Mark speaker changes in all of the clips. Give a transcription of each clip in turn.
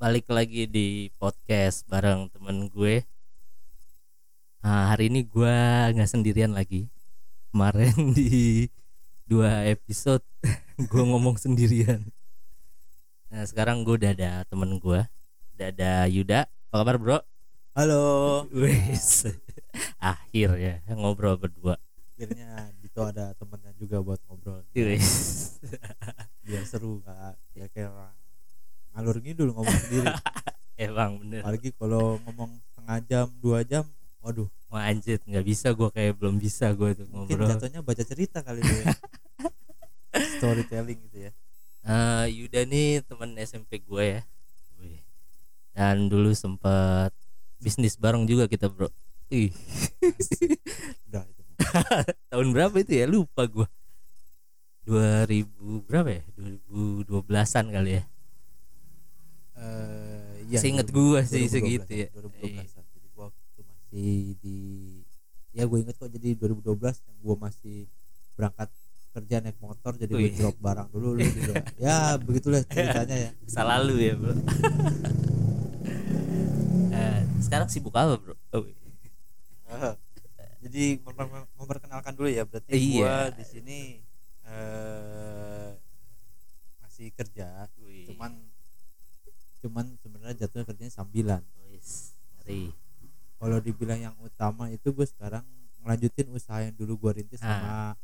Speaker 1: balik lagi di podcast bareng temen gue. Nah, hari ini gue nggak sendirian lagi. Kemarin di dua episode gue ngomong sendirian. Nah sekarang gue udah ada temen gue, udah ada Yuda. Apa kabar bro?
Speaker 2: Halo.
Speaker 1: Wes, akhir ya ngobrol berdua.
Speaker 2: Akhirnya Dito ada temennya juga buat ngobrol.
Speaker 1: Wes,
Speaker 2: Biar seru kak. Ya kayak orang ngalur ngidul ngomong sendiri.
Speaker 1: emang bener.
Speaker 2: Apalagi kalau ngomong setengah jam, dua jam, waduh.
Speaker 1: Wah anjir, nggak bisa gue kayak belum bisa gue tuh
Speaker 2: Mungkin
Speaker 1: ngobrol.
Speaker 2: jatuhnya baca cerita kali ya. Storytelling gitu ya.
Speaker 1: Eh, Yuda nih temen SMP gue ya. Wih. Dan dulu sempet bisnis bareng juga kita bro. Ih.
Speaker 2: Udah itu.
Speaker 1: tahun berapa itu ya? Lupa gue. 2000 berapa ya? 2012-an kali ya.
Speaker 2: Eh, iya,
Speaker 1: Seinget
Speaker 2: 2000
Speaker 1: gua sih
Speaker 2: 2012,
Speaker 1: segitu ya.
Speaker 2: 2012 -an. Jadi gua waktu masih di ya gue inget kok jadi 2012 yang gua masih berangkat kerja naik motor jadi gue drop barang dulu lu juga. ya begitulah ceritanya ya
Speaker 1: Masa lalu ya bro. Eh, sekarang sibuk apa bro? Oh, wih.
Speaker 2: jadi memper- memperkenalkan dulu ya berarti
Speaker 1: Iya.
Speaker 2: gua di sini eh masih kerja cuman sebenarnya jatuhnya kerjanya sambilan.
Speaker 1: Wis, ngeri.
Speaker 2: kalau dibilang yang utama itu gue sekarang ngelanjutin usaha yang dulu gue rintis sama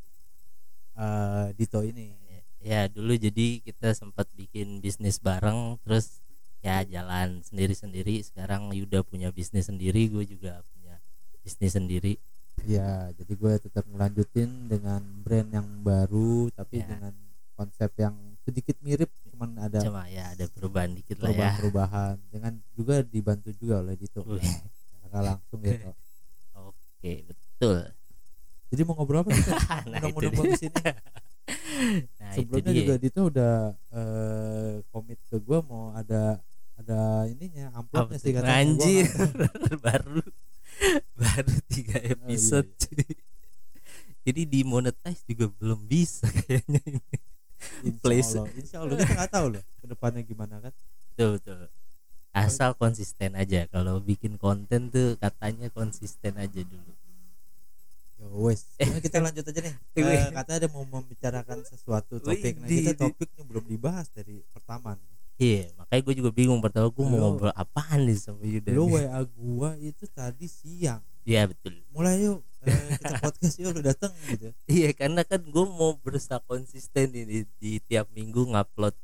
Speaker 2: eh, Dito ini.
Speaker 1: Ya dulu jadi kita sempat bikin bisnis bareng terus ya jalan sendiri-sendiri. Sekarang Yuda punya bisnis sendiri gue juga punya bisnis sendiri.
Speaker 2: Ya jadi gue tetap ngelanjutin dengan brand yang baru tapi
Speaker 1: Ya.
Speaker 2: dengan konsep yang sedikit mirip cuman ada
Speaker 1: cuma ya ada perubahan dikit lah ya.
Speaker 2: Perubahan-perubahan. Dengan juga dibantu juga oleh Dito.
Speaker 1: Wih,
Speaker 2: secara langsung gitu
Speaker 1: oke betul.
Speaker 2: Jadi mau ngobrol apa
Speaker 1: nah itu
Speaker 2: undang-undang
Speaker 1: dia.
Speaker 2: bagus ini
Speaker 1: nah
Speaker 2: sebelumnya juga Dito udah eh, komit ke gue mau ada ada ininya amplopnya sih Gua
Speaker 1: anjir.
Speaker 2: nggak-
Speaker 1: baru baru tiga
Speaker 2: iya,
Speaker 1: episode cuy. jadi dimonetize juga belum bisa kayaknya ini
Speaker 2: Insya
Speaker 1: Place.
Speaker 2: Allah, insya Allah kita nggak tahu loh ke depannya gimana kan.
Speaker 1: betul betul asal konsisten aja kalau bikin konten tuh katanya konsisten aja dulu
Speaker 2: Ya wes, Nah, kita lanjut aja nih.
Speaker 1: Wih.
Speaker 2: Eh, kata ada mau membicarakan sesuatu topik. Nah, kita topiknya belum dibahas dari pertama nih.
Speaker 1: Iya, makanya gue juga bingung pertama gue mau
Speaker 2: Lo-
Speaker 1: ngobrol apaan nih sama Yuda. Nih.
Speaker 2: WA gua itu tadi siang.
Speaker 1: Iya betul.
Speaker 2: Mulai yuk eh, kita podcast yuk lu datang gitu.
Speaker 1: Iya karena kan gue mau berusaha konsisten nih di, di tiap minggu ngupload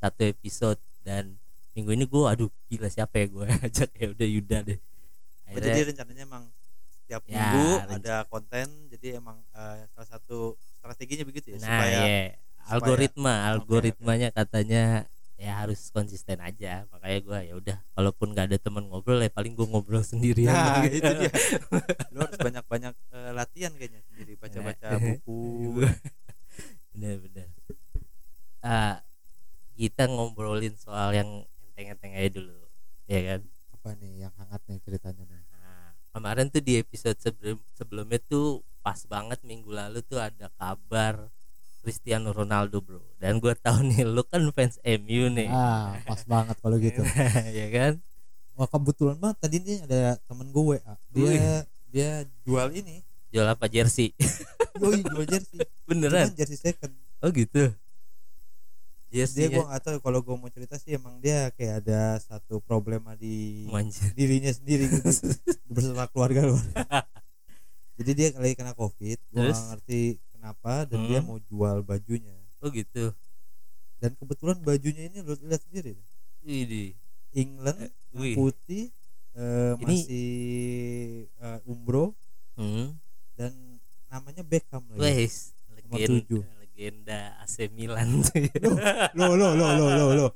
Speaker 1: satu episode dan minggu ini gue aduh gila siapa ya gue ajak ya udah Yuda deh.
Speaker 2: Oh,
Speaker 1: Akhirnya,
Speaker 2: jadi rencananya emang setiap
Speaker 1: Ya,
Speaker 2: minggu
Speaker 1: renca-
Speaker 2: ada konten. Jadi emang eh, salah satu strateginya begitu ya
Speaker 1: nah
Speaker 2: supaya
Speaker 1: iya algoritma algoritmanya katanya ya harus konsisten aja makanya gue ya udah kalaupun nggak ada teman ngobrol ya paling gue ngobrol sendirian
Speaker 2: Nah,
Speaker 1: gitu.
Speaker 2: itu dia. Lu harus banyak-banyak eh, latihan kayaknya sendiri baca-baca
Speaker 1: Nah.
Speaker 2: buku.
Speaker 1: bener-bener ah kita ngobrolin soal yang enteng-enteng aja dulu ya kan
Speaker 2: Apa nih yang hangat nih ceritanya nih?
Speaker 1: nah, kemarin tuh di episode sebelum sebelumnya tuh pas banget minggu lalu tuh ada kabar Cristiano Ronaldo bro dan gue tahu nih lu kan fans MU nih
Speaker 2: Ah, pas banget kalau gitu.
Speaker 1: ya kan
Speaker 2: Wah kebetulan banget tadi nih ada temen gue WA. Dia
Speaker 1: Wih.
Speaker 2: dia jual ini.
Speaker 1: jual apa jersey
Speaker 2: Yoi jual jersey.
Speaker 1: beneran
Speaker 2: Cuman jersey second.
Speaker 1: oh gitu
Speaker 2: Dia
Speaker 1: jersey
Speaker 2: gue nggak tahu kalau gue mau cerita sih emang dia kayak ada satu problema di
Speaker 1: manjir
Speaker 2: dirinya sendiri gitu beserta keluarga luar. Jadi dia lagi kena covid. Gue ngerti kenapa dan dia
Speaker 1: Hmm.
Speaker 2: mau jual bajunya.
Speaker 1: oh gitu
Speaker 2: Dan kebetulan bajunya ini lu lihat sendiri.
Speaker 1: ini
Speaker 2: England
Speaker 1: Eh,
Speaker 2: putih eh,
Speaker 1: Ini-
Speaker 2: masih eh, umbro
Speaker 1: hmm.
Speaker 2: dan namanya Beckham lagi.
Speaker 1: Wes,
Speaker 2: Nomor
Speaker 1: legenda, legenda AC Milan tuh
Speaker 2: lo lo lo lo lo lo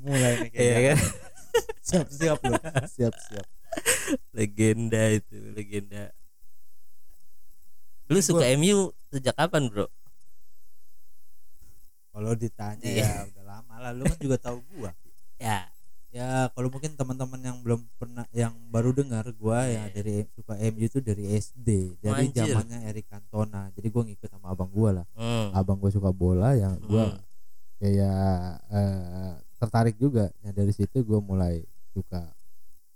Speaker 2: mulai nih
Speaker 1: Iya
Speaker 2: kayaknya
Speaker 1: kan?
Speaker 2: siap siap lo siap siap
Speaker 1: legenda itu, legenda. Lu suka MU sejak kapan, Bro?
Speaker 2: kalau ditanya
Speaker 1: Iya.
Speaker 2: ya udah lama lah lu kan juga tahu gua
Speaker 1: Ya,
Speaker 2: ya kalau mungkin teman-teman yang belum pernah yang baru dengar gua ya
Speaker 1: Iya.
Speaker 2: dari suka MU itu dari SD dari
Speaker 1: Anjir.
Speaker 2: zamannya Eric Cantona jadi gua ngikut sama abang gua lah
Speaker 1: hmm.
Speaker 2: abang gua suka bola ya gua
Speaker 1: Hmm.
Speaker 2: kayak eh, tertarik juga nah dari situ gue mulai suka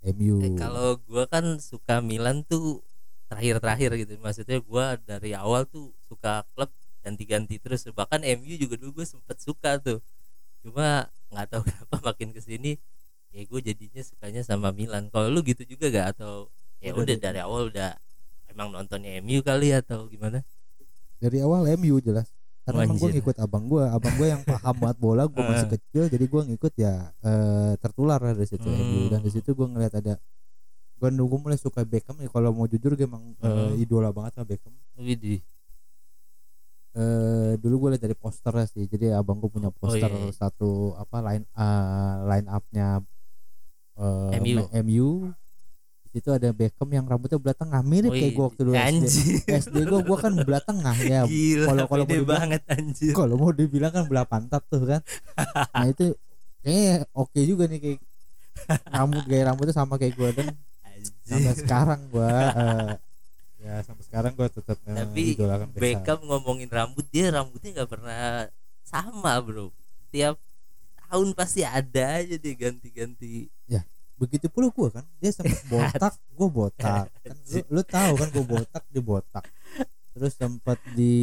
Speaker 2: MU
Speaker 1: Eh, kalau gua kan suka Milan tuh terakhir-terakhir gitu. Maksudnya gua dari awal tuh suka klub ganti-ganti terus. Bahkan MU juga dulu gue sempet suka tuh. Cuma nggak tahu kenapa makin ke sini ya gue jadinya sukanya sama Milan. Kalau lu gitu juga gak atau ya
Speaker 2: Udah
Speaker 1: udah dari awal udah emang nontonnya MU kali atau gimana?
Speaker 2: Dari awal MU jelas. Karena emang gue ngikut abang gue abang gue yang paham banget bola gue masih
Speaker 1: Eh.
Speaker 2: kecil jadi gue ngikut ya eh, tertular dari situ
Speaker 1: Hmm.
Speaker 2: MU dan di situ gue ngeliat ada gue nunggu mulai suka Beckham ya kalau mau jujur gue emang eh,
Speaker 1: Hmm.
Speaker 2: idola banget sama Beckham.
Speaker 1: Widih
Speaker 2: eh dulu gue lihat dari posternya sih. Jadi abang gue punya poster
Speaker 1: iya, iya.
Speaker 2: satu apa line eh, line upnya eh,
Speaker 1: MU.
Speaker 2: Situ ada Beckham yang rambutnya belah tengah. Mirip kayak gue waktu dulu SD
Speaker 1: anjir.
Speaker 2: SD gue gue kan belah tengah ya. Kalau- kalau mau dibilang-
Speaker 1: banget anjir.
Speaker 2: kalau mau dibilang kan belah pantat tuh kan. Nah itu kayaknya oke juga nih kayak rambut gaya rambutnya sama kayak gue dan sampai
Speaker 1: anjir
Speaker 2: sekarang gue eh, ya sampai sekarang gue tetap
Speaker 1: tapi
Speaker 2: Beckham.
Speaker 1: Ngomongin rambut dia rambutnya nggak pernah sama bro. Tiap tahun pasti ada aja dia ganti-ganti.
Speaker 2: Begitu pula gue kan. Dia sempat botak gue botak. Kan lu, lu tahu kan gue botak dia botak terus sempat di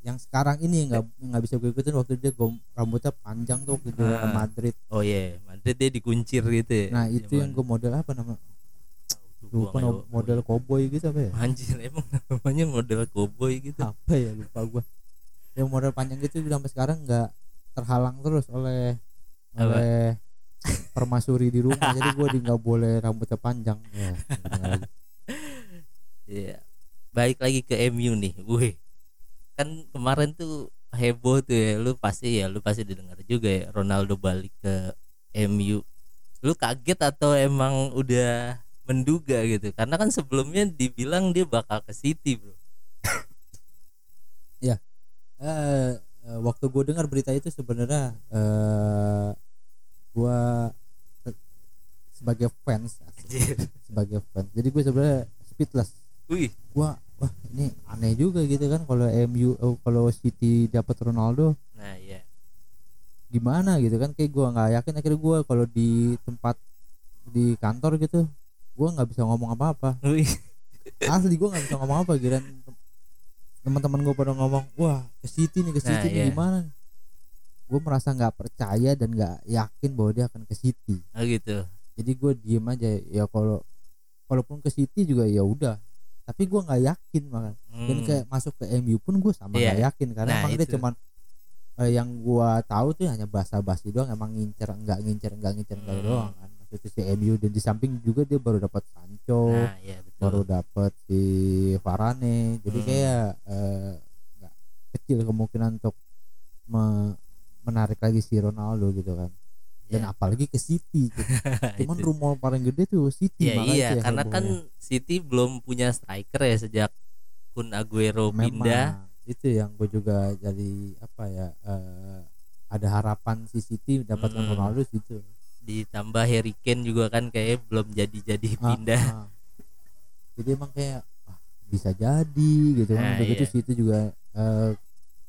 Speaker 2: yang sekarang ini nggak nggak bisa gue ikutin waktu dia gom- rambutnya panjang tuh waktu dia ke
Speaker 1: Ah.
Speaker 2: Madrid.
Speaker 1: Oh iya. Madrid dia dikuncir gitu ya
Speaker 2: nah itu yang gue model apa nama? Lupa no- model cowboy gitu apa ya?
Speaker 1: Anjir emang namanya model cowboy gitu.
Speaker 2: Apa ya lupa gue yang model panjang gitu sampai sekarang nggak terhalang terus oleh
Speaker 1: Apa?
Speaker 2: oleh permasuri di rumah. Jadi gue di nggak boleh rambutnya panjang. Ya lagi.
Speaker 1: Baik lagi ke MU nih. Wih. Kan kemarin tuh heboh tuh ya. Lu pasti ya, lu pasti didengar juga ya Ronaldo balik ke MU. Lu kaget atau emang udah menduga gitu? Karena kan sebelumnya dibilang dia bakal ke City, Bro.
Speaker 2: eh, eh, waktu gue dengar berita itu sebenarnya eh gue sebagai fans sebagai fans jadi gue sebenarnya speechless
Speaker 1: Wih,
Speaker 2: gue wah ini aneh juga gitu kan kalau MU oh, kalau City dapat Ronaldo.
Speaker 1: Nah iya.
Speaker 2: gimana gitu kan kayak gue nggak yakin akhirnya gue kalau di tempat di kantor gitu gue nggak bisa ngomong apa-apa. Asli gue nggak bisa ngomong apa gitu teman-teman gue pada ngomong wah ke City nih ke
Speaker 1: Nah,
Speaker 2: City nih
Speaker 1: iya.
Speaker 2: gimana? Gue merasa nggak percaya dan nggak yakin bahwa dia akan ke City.
Speaker 1: Oh gitu.
Speaker 2: jadi gue diem aja ya kalau kalaupun ke City juga ya udah tapi gue nggak yakin makan dan
Speaker 1: Hmm.
Speaker 2: kayak masuk ke MU pun gue sama
Speaker 1: Iya.
Speaker 2: nggak yakin karena
Speaker 1: Nah,
Speaker 2: emang dia
Speaker 1: itu.
Speaker 2: cuman eh, yang gue tahu tuh hanya basa-basi doang emang ngincer nggak ngincer nggak ngincer nggak
Speaker 1: Hmm.
Speaker 2: doang kan maksudnya si MU dan di samping juga dia baru dapat Sancho
Speaker 1: Nah, iya betul.
Speaker 2: baru dapat si Varane jadi
Speaker 1: Hmm.
Speaker 2: kayak eh, nggak kecil kemungkinan untuk me- menarik lagi si Ronaldo gitu kan dan
Speaker 1: Iya.
Speaker 2: apalagi ke City gitu. cuman rumor paling gede tuh City
Speaker 1: Ya
Speaker 2: makanya
Speaker 1: iya,
Speaker 2: sih
Speaker 1: karena kan. City belum punya striker ya sejak Kun Aguero
Speaker 2: memang
Speaker 1: pindah.
Speaker 2: itu yang gue juga jadi apa ya eh, ada harapan si City mendapatkan
Speaker 1: Hmm.
Speaker 2: Ronaldo situ
Speaker 1: ditambah Harry Kane juga kan kayak belum jadi-jadi
Speaker 2: Ah,
Speaker 1: pindah.
Speaker 2: ah. jadi emang kayak ah, bisa jadi gitu kan
Speaker 1: Nah,
Speaker 2: udah gitu
Speaker 1: iya.
Speaker 2: City juga eh,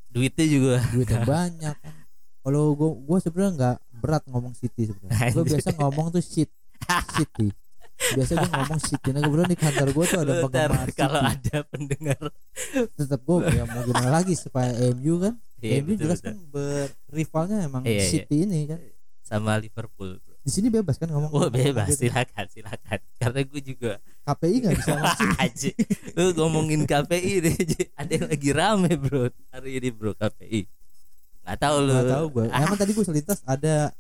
Speaker 1: Duitnya juga
Speaker 2: duitnya banyak kan kalau gue gue sebenarnya nggak berat ngomong City sebenarnya. Gue biasa ngomong tuh shit. City biasa gue ngomong City nah kebetulan di kantor gue tuh ada penggemar
Speaker 1: kalau
Speaker 2: City
Speaker 1: ada pendengar.
Speaker 2: Tetap gue ya mau gimana lagi supaya MU kan?
Speaker 1: Iya,
Speaker 2: MU
Speaker 1: betul,
Speaker 2: jelas
Speaker 1: betul.
Speaker 2: kan berrivalnya emang
Speaker 1: Iya, iya.
Speaker 2: City ini kan.
Speaker 1: Sama Liverpool. Bro.
Speaker 2: di sini bebas kan ngomong
Speaker 1: Oh bebas.
Speaker 2: Gitu.
Speaker 1: silakan silakan. Karena gue juga
Speaker 2: KPI nggak bisa ngomong
Speaker 1: aja lu ngomongin KPI deh ada yang lagi rame bro. Hari ini bro KPI nggak tahu lu.
Speaker 2: Nggak tahu gue emang tadi gue selintas ada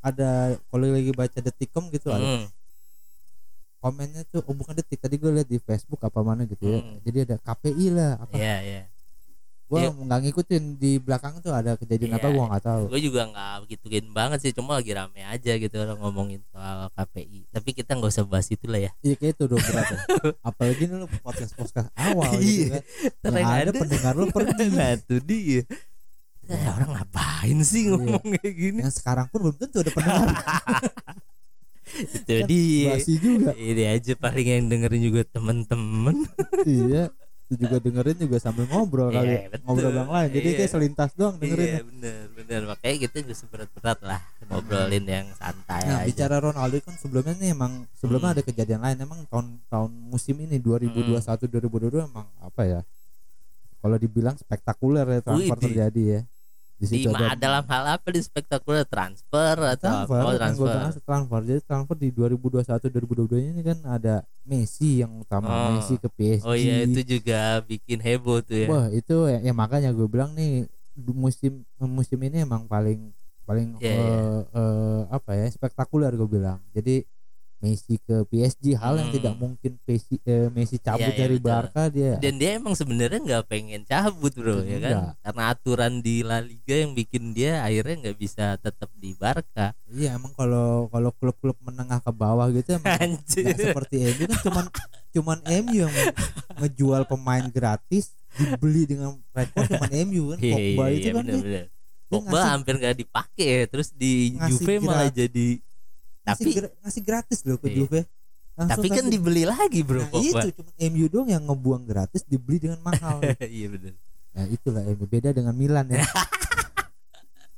Speaker 2: ada kalau lagi baca detikcom gitu ada.
Speaker 1: Hmm,
Speaker 2: komennya tuh oh bukan detik tadi gue lihat di Facebook apa mana gitu ya.
Speaker 1: Hmm.
Speaker 2: jadi ada KPI lah apa.
Speaker 1: Iya iya.
Speaker 2: Gue
Speaker 1: Iya.
Speaker 2: nggak ngikutin di belakang tuh ada kejadian apa
Speaker 1: Iya.
Speaker 2: gue nggak tahu.
Speaker 1: Gue juga nggak begituin banget sih cuma lagi rame aja gitu orang ngomongin soal KPI tapi kita nggak usah bahas itu lah ya.
Speaker 2: Iya kayak itu udah berat ya. apalagi ini lu podcast podcast awal
Speaker 1: Iya.
Speaker 2: gitu kan. Yang
Speaker 1: yang
Speaker 2: ada pendengar lu pergi.
Speaker 1: nah tuh dia Eh, orang ngapain sih
Speaker 2: Iya.
Speaker 1: ngomong kayak gini
Speaker 2: yang sekarang pun belum tentu ada pendengar
Speaker 1: itu dia
Speaker 2: juga
Speaker 1: ini aja paling yang dengerin juga temen-temen
Speaker 2: iya itu juga dengerin juga sambil ngobrol
Speaker 1: Iya,
Speaker 2: kali
Speaker 1: betul.
Speaker 2: ngobrol yang lain jadi
Speaker 1: Iya.
Speaker 2: kayak selintas doang dengerin
Speaker 1: Iya bener bener makanya kita nggak seberat-berat lah ngobrolin yang santai
Speaker 2: Nah,
Speaker 1: aja.
Speaker 2: bicara Ronaldo kan sebelumnya nih emang sebelumnya
Speaker 1: Hmm.
Speaker 2: ada kejadian lain emang tahun tahun musim ini 2021 2022 emang apa ya? Kalau dibilang spektakuler ya transfer
Speaker 1: Widih.
Speaker 2: terjadi ya. Di situ ada
Speaker 1: dalam hal apa di spektakuler transfer atau
Speaker 2: transfer?
Speaker 1: Oh, transfer.
Speaker 2: bilang transfer. Jadi transfer di 2021 2022 ini kan ada Messi yang utama
Speaker 1: Oh.
Speaker 2: Messi ke PSG.
Speaker 1: Oh iya itu juga bikin heboh tuh ya.
Speaker 2: Wah, itu ya, ya makanya gue bilang nih musim musim ini emang paling paling
Speaker 1: Iya,
Speaker 2: eh,
Speaker 1: iya.
Speaker 2: eh, apa ya spektakuler gue bilang. Jadi Messi ke PSG hal yang
Speaker 1: Hmm.
Speaker 2: tidak mungkin Messi, eh, Messi cabut
Speaker 1: Iya, iya,
Speaker 2: dari
Speaker 1: betul.
Speaker 2: Barca dia.
Speaker 1: Dan dia emang sebenarnya nggak pengen cabut bro ya kan?
Speaker 2: Enggak.
Speaker 1: Karena aturan di La Liga yang bikin dia akhirnya nggak bisa tetap di Barca.
Speaker 2: Iya emang kalau kalau klub-klub menengah ke bawah gitu emang seperti MU kan cuman cuman MU yang ngejual pemain gratis dibeli dengan rekor cuman MU kan
Speaker 1: Iya,
Speaker 2: Pogba
Speaker 1: iya,
Speaker 2: itu
Speaker 1: iya,
Speaker 2: kan
Speaker 1: bener,
Speaker 2: dia,
Speaker 1: bener.
Speaker 2: dia
Speaker 1: Pogba
Speaker 2: ngasih,
Speaker 1: hampir nggak dipakai ya, terus di Juve malah
Speaker 2: gratis. Ngasih,
Speaker 1: tapi
Speaker 2: gra- ngasih gratis loh ke
Speaker 1: Iya.
Speaker 2: Juve Langsung
Speaker 1: tapi kan
Speaker 2: kasih-
Speaker 1: dibeli lagi bro
Speaker 2: nah,
Speaker 1: Pogba.
Speaker 2: itu cuman MU doang yang ngebuang gratis dibeli dengan mahal
Speaker 1: iya bener.
Speaker 2: nah itulah MU beda dengan Milan ya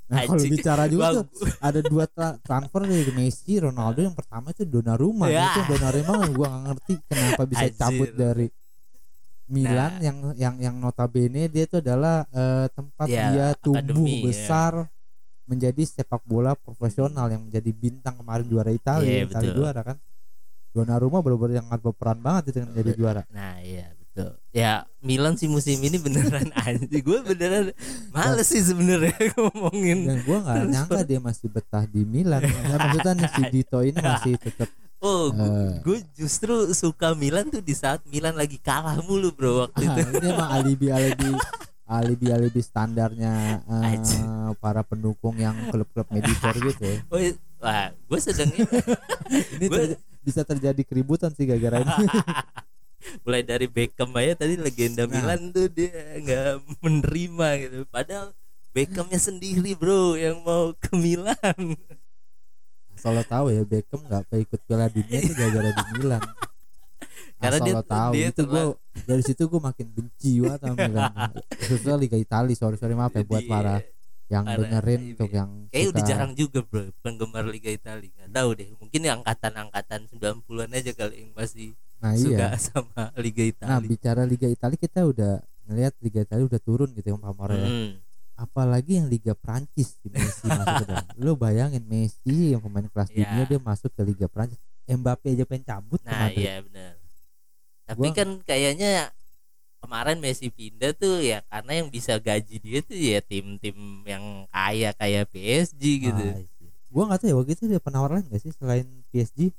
Speaker 2: nah kalau bicara juga tuh ada dua tra- transfer dari Messi Ronaldo yang pertama itu Donnarumma
Speaker 1: Ya.
Speaker 2: itu Donnarumma gua nggak ngerti kenapa bisa
Speaker 1: Anjir.
Speaker 2: cabut dari Milan
Speaker 1: Nah.
Speaker 2: yang yang yang notabene dia itu adalah eh, tempat
Speaker 1: Ya,
Speaker 2: dia tumbuh
Speaker 1: akademi, ya.
Speaker 2: Menjadi sepak bola profesional yang menjadi bintang kemarin juara Italia
Speaker 1: Iya,
Speaker 2: Italia
Speaker 1: betul.
Speaker 2: juara kan Donnarumma benar-benar sangat berperan banget itu yang jadi juara
Speaker 1: Nah iya betul. Ya Milan sih musim ini beneran anjing. Gue beneran males sih sebenarnya ngomongin.
Speaker 2: dan gua nggak nyangka dia masih betah di Milan ya, maksudnya nih si Dito ini masih tetap
Speaker 1: Oh,
Speaker 2: Eh.
Speaker 1: gue justru suka Milan tuh di saat Milan lagi kalah mulu bro waktu itu.
Speaker 2: Ah, ini emang alibi alibi alibi alibi standarnya
Speaker 1: Anjing.
Speaker 2: para pendukung yang klub-klub mediocre gitu ya.
Speaker 1: Oh, iya. wah, gue sedang
Speaker 2: ini
Speaker 1: Gua-
Speaker 2: bisa terjadi keributan sih gara-gara ini
Speaker 1: mulai dari Beckham aja tadi legenda
Speaker 2: Nah.
Speaker 1: Milan tuh dia nggak menerima gitu. Padahal Beckhamnya sendiri bro yang mau ke Milan.
Speaker 2: Lo tahu ya Beckham nggak ikut Piala Dunia itu gara-gara di Milan
Speaker 1: Karena
Speaker 2: Asal
Speaker 1: dia-
Speaker 2: tahu
Speaker 1: dia
Speaker 2: itu gue dari situ gue makin benci banget sama Milan khususnya Liga Italia sorry sorry maaf ya buat para yang
Speaker 1: para
Speaker 2: dengerin
Speaker 1: ini.
Speaker 2: untuk yang
Speaker 1: Kayaknya udah
Speaker 2: suka-
Speaker 1: jarang juga bro penggemar Liga Italia nggak tahu deh mungkin yang angkatan-angkatan 90-an aja kali yang masih
Speaker 2: nah
Speaker 1: suka
Speaker 2: iya
Speaker 1: sama Liga
Speaker 2: nah
Speaker 1: Italia
Speaker 2: bicara Liga Italia kita udah ngelihat Liga Italia udah turun gitu ya pamornya
Speaker 1: Hmm.
Speaker 2: apalagi yang Liga Prancis si Messi masuk ke dalam. Lu bayangin Messi yang pemain kelas
Speaker 1: Ya.
Speaker 2: dunia dia masuk ke Liga Prancis. Mbappe aja pengen cabut
Speaker 1: nah iya benar tapi
Speaker 2: Gua-
Speaker 1: kan kayaknya kemarin Messi pindah tuh ya karena yang bisa gaji dia tuh ya tim-tim yang kaya kayak PSG gitu
Speaker 2: Ah, iya. Gua nggak tahu ya waktu itu dia penawar lain gak sih selain PSG?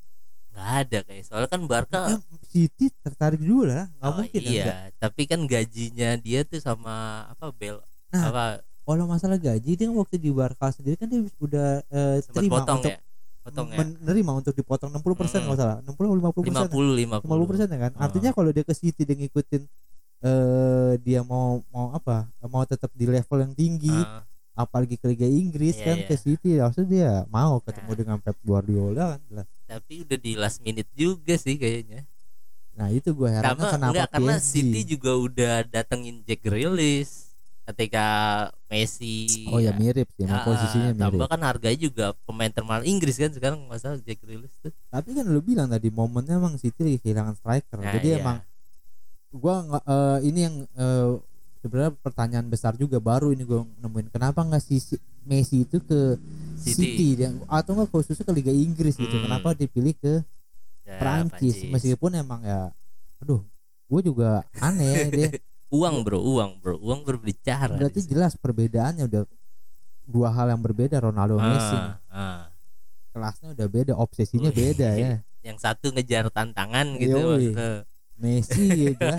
Speaker 1: nggak ada kayak soalnya kan Barca
Speaker 2: Ya, City tertarik dulu lah, nggak
Speaker 1: oh,
Speaker 2: mungkin ya.
Speaker 1: iya
Speaker 2: enggak.
Speaker 1: tapi kan gajinya dia tuh sama apa Bel
Speaker 2: Nah,
Speaker 1: apa
Speaker 2: Kalau masalah gaji dia kan waktu di Barca sendiri kan dia udah
Speaker 1: sempat
Speaker 2: terima
Speaker 1: potong
Speaker 2: untuk
Speaker 1: ya potong ya
Speaker 2: menerima untuk dipotong 60% persen
Speaker 1: Mm.
Speaker 2: kalau salah. 60 atau 50 persen.
Speaker 1: 50 50
Speaker 2: 50 persen ya kan.
Speaker 1: Oh.
Speaker 2: Artinya kalau dia ke City dia ngikutin eh dia mau mau apa? Mau tetap di level yang tinggi.
Speaker 1: Ah,
Speaker 2: apalagi ke Liga Inggris
Speaker 1: Iya,
Speaker 2: kan
Speaker 1: iya.
Speaker 2: ke City harusnya dia mau ketemu
Speaker 1: Nah.
Speaker 2: dengan Pep Guardiola kan jelas.
Speaker 1: tapi udah di last minute juga sih kayaknya
Speaker 2: Nah itu gue
Speaker 1: Karena
Speaker 2: kenapa
Speaker 1: enggak karena
Speaker 2: PSG.
Speaker 1: City juga udah datengin Jack Grealish ketika Messi
Speaker 2: Oh ya mirip sih,
Speaker 1: Ah,
Speaker 2: posisinya mirip.
Speaker 1: tambah kan harganya juga pemain termahal Inggris kan sekarang masalah Jack Grealish tuh
Speaker 2: Tapi kan lu bilang tadi momennya emang City lagi kehilangan striker.
Speaker 1: Nah,
Speaker 2: Jadi
Speaker 1: iya.
Speaker 2: emang gua nggak eh, ini yang eh, sebenarnya pertanyaan besar juga baru ini gue nemuin kenapa nggak si si- Messi itu ke
Speaker 1: City.
Speaker 2: City, atau nggak khususnya ke Liga Inggris gitu.
Speaker 1: Hmm.
Speaker 2: Kenapa dipilih ke
Speaker 1: Ya,
Speaker 2: Prancis meskipun emang ya aduh gue juga aneh ya dia
Speaker 1: uang bro uang bro. Uang berbicara
Speaker 2: berarti jelas perbedaannya udah dua hal yang berbeda Ronaldo
Speaker 1: Ah,
Speaker 2: Messi.
Speaker 1: Ah.
Speaker 2: kelasnya udah beda obsesinya beda ya.
Speaker 1: yang satu ngejar tantangan gitu
Speaker 2: Yoi.
Speaker 1: maksudnya.
Speaker 2: Messi ya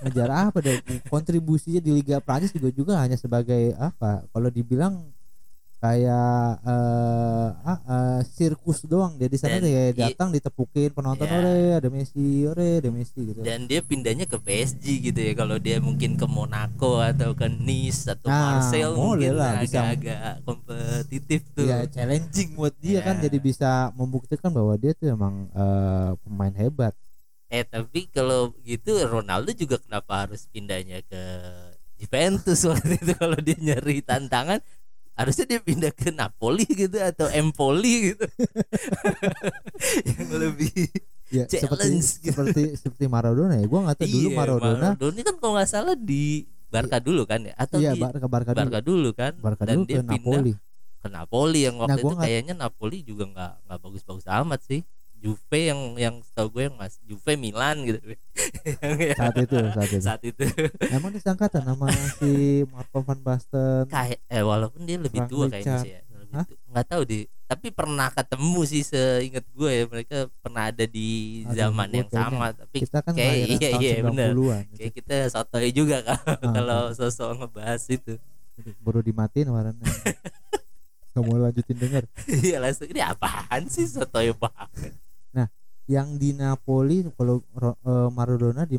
Speaker 2: ngejar apa deh kontribusinya di Liga Prancis juga juga hanya sebagai apa? Kalau dibilang kayak eh ah, eh, sirkus doang. Dia di sana dia datang ditepukin penonton
Speaker 1: Ya.
Speaker 2: ore ada Messi ore ada Messi gitu.
Speaker 1: Dan dia pindahnya ke PSG gitu ya. Kalau dia mungkin ke Monaco atau ke Nice atau
Speaker 2: Nah,
Speaker 1: Marseille mungkin
Speaker 2: lah, bisa.
Speaker 1: agak-agak kompetitif tuh.
Speaker 2: Ya challenging buat dia kan.
Speaker 1: Ya.
Speaker 2: jadi bisa membuktikan bahwa dia tuh emang eh, pemain hebat.
Speaker 1: Eh tapi kalau gitu Ronaldo juga kenapa harus pindahnya ke Juventus waktu itu? Kalau dia nyari tantangan harusnya dia pindah ke Napoli gitu atau Empoli gitu. Yang lebih
Speaker 2: ya seperti
Speaker 1: Challenge gitu.
Speaker 2: seperti seperti Maradona ya. Gua nggak tahu dulu
Speaker 1: Iya,
Speaker 2: Maradona.
Speaker 1: Maradona ini kan kalau nggak salah di Barca dulu kan ya? Atau
Speaker 2: iya
Speaker 1: di
Speaker 2: Barca Barca dulu
Speaker 1: Barca dulu. kan?
Speaker 2: Barca
Speaker 1: dan
Speaker 2: dulu
Speaker 1: dia
Speaker 2: ke
Speaker 1: pindah
Speaker 2: Napoli.
Speaker 1: ke Napoli yang
Speaker 2: Nah,
Speaker 1: waktu
Speaker 2: gua
Speaker 1: itu kayaknya Napoli juga nggak nggak bagus-bagus amat sih Juve yang yang setahu gue yang mas Juve Milan gitu.
Speaker 2: Saat itu saat itu.
Speaker 1: Saat itu.
Speaker 2: Emang disangkatan nama si Marco van Basten?
Speaker 1: Kayak eh walaupun dia lebih
Speaker 2: Frank
Speaker 1: tua kayaknya
Speaker 2: Rijkaard.
Speaker 1: sih ya nggak tahu deh tapi pernah ketemu sih seingat gue ya mereka pernah ada di
Speaker 2: Aduh,
Speaker 1: zaman yang
Speaker 2: kayaknya
Speaker 1: sama tapi
Speaker 2: kita kan
Speaker 1: kayak iya iya benar
Speaker 2: 90-an gitu.
Speaker 1: kayak kita sotoy juga kalau
Speaker 2: Ah,
Speaker 1: kalau
Speaker 2: ah.
Speaker 1: sosok ngebahas itu.
Speaker 2: Baru dimatiin warnanya mau lanjutin denger.
Speaker 1: Iya langsung ini apaan sih sotoy banget
Speaker 2: yang di Napoli kalau eh, Maradona di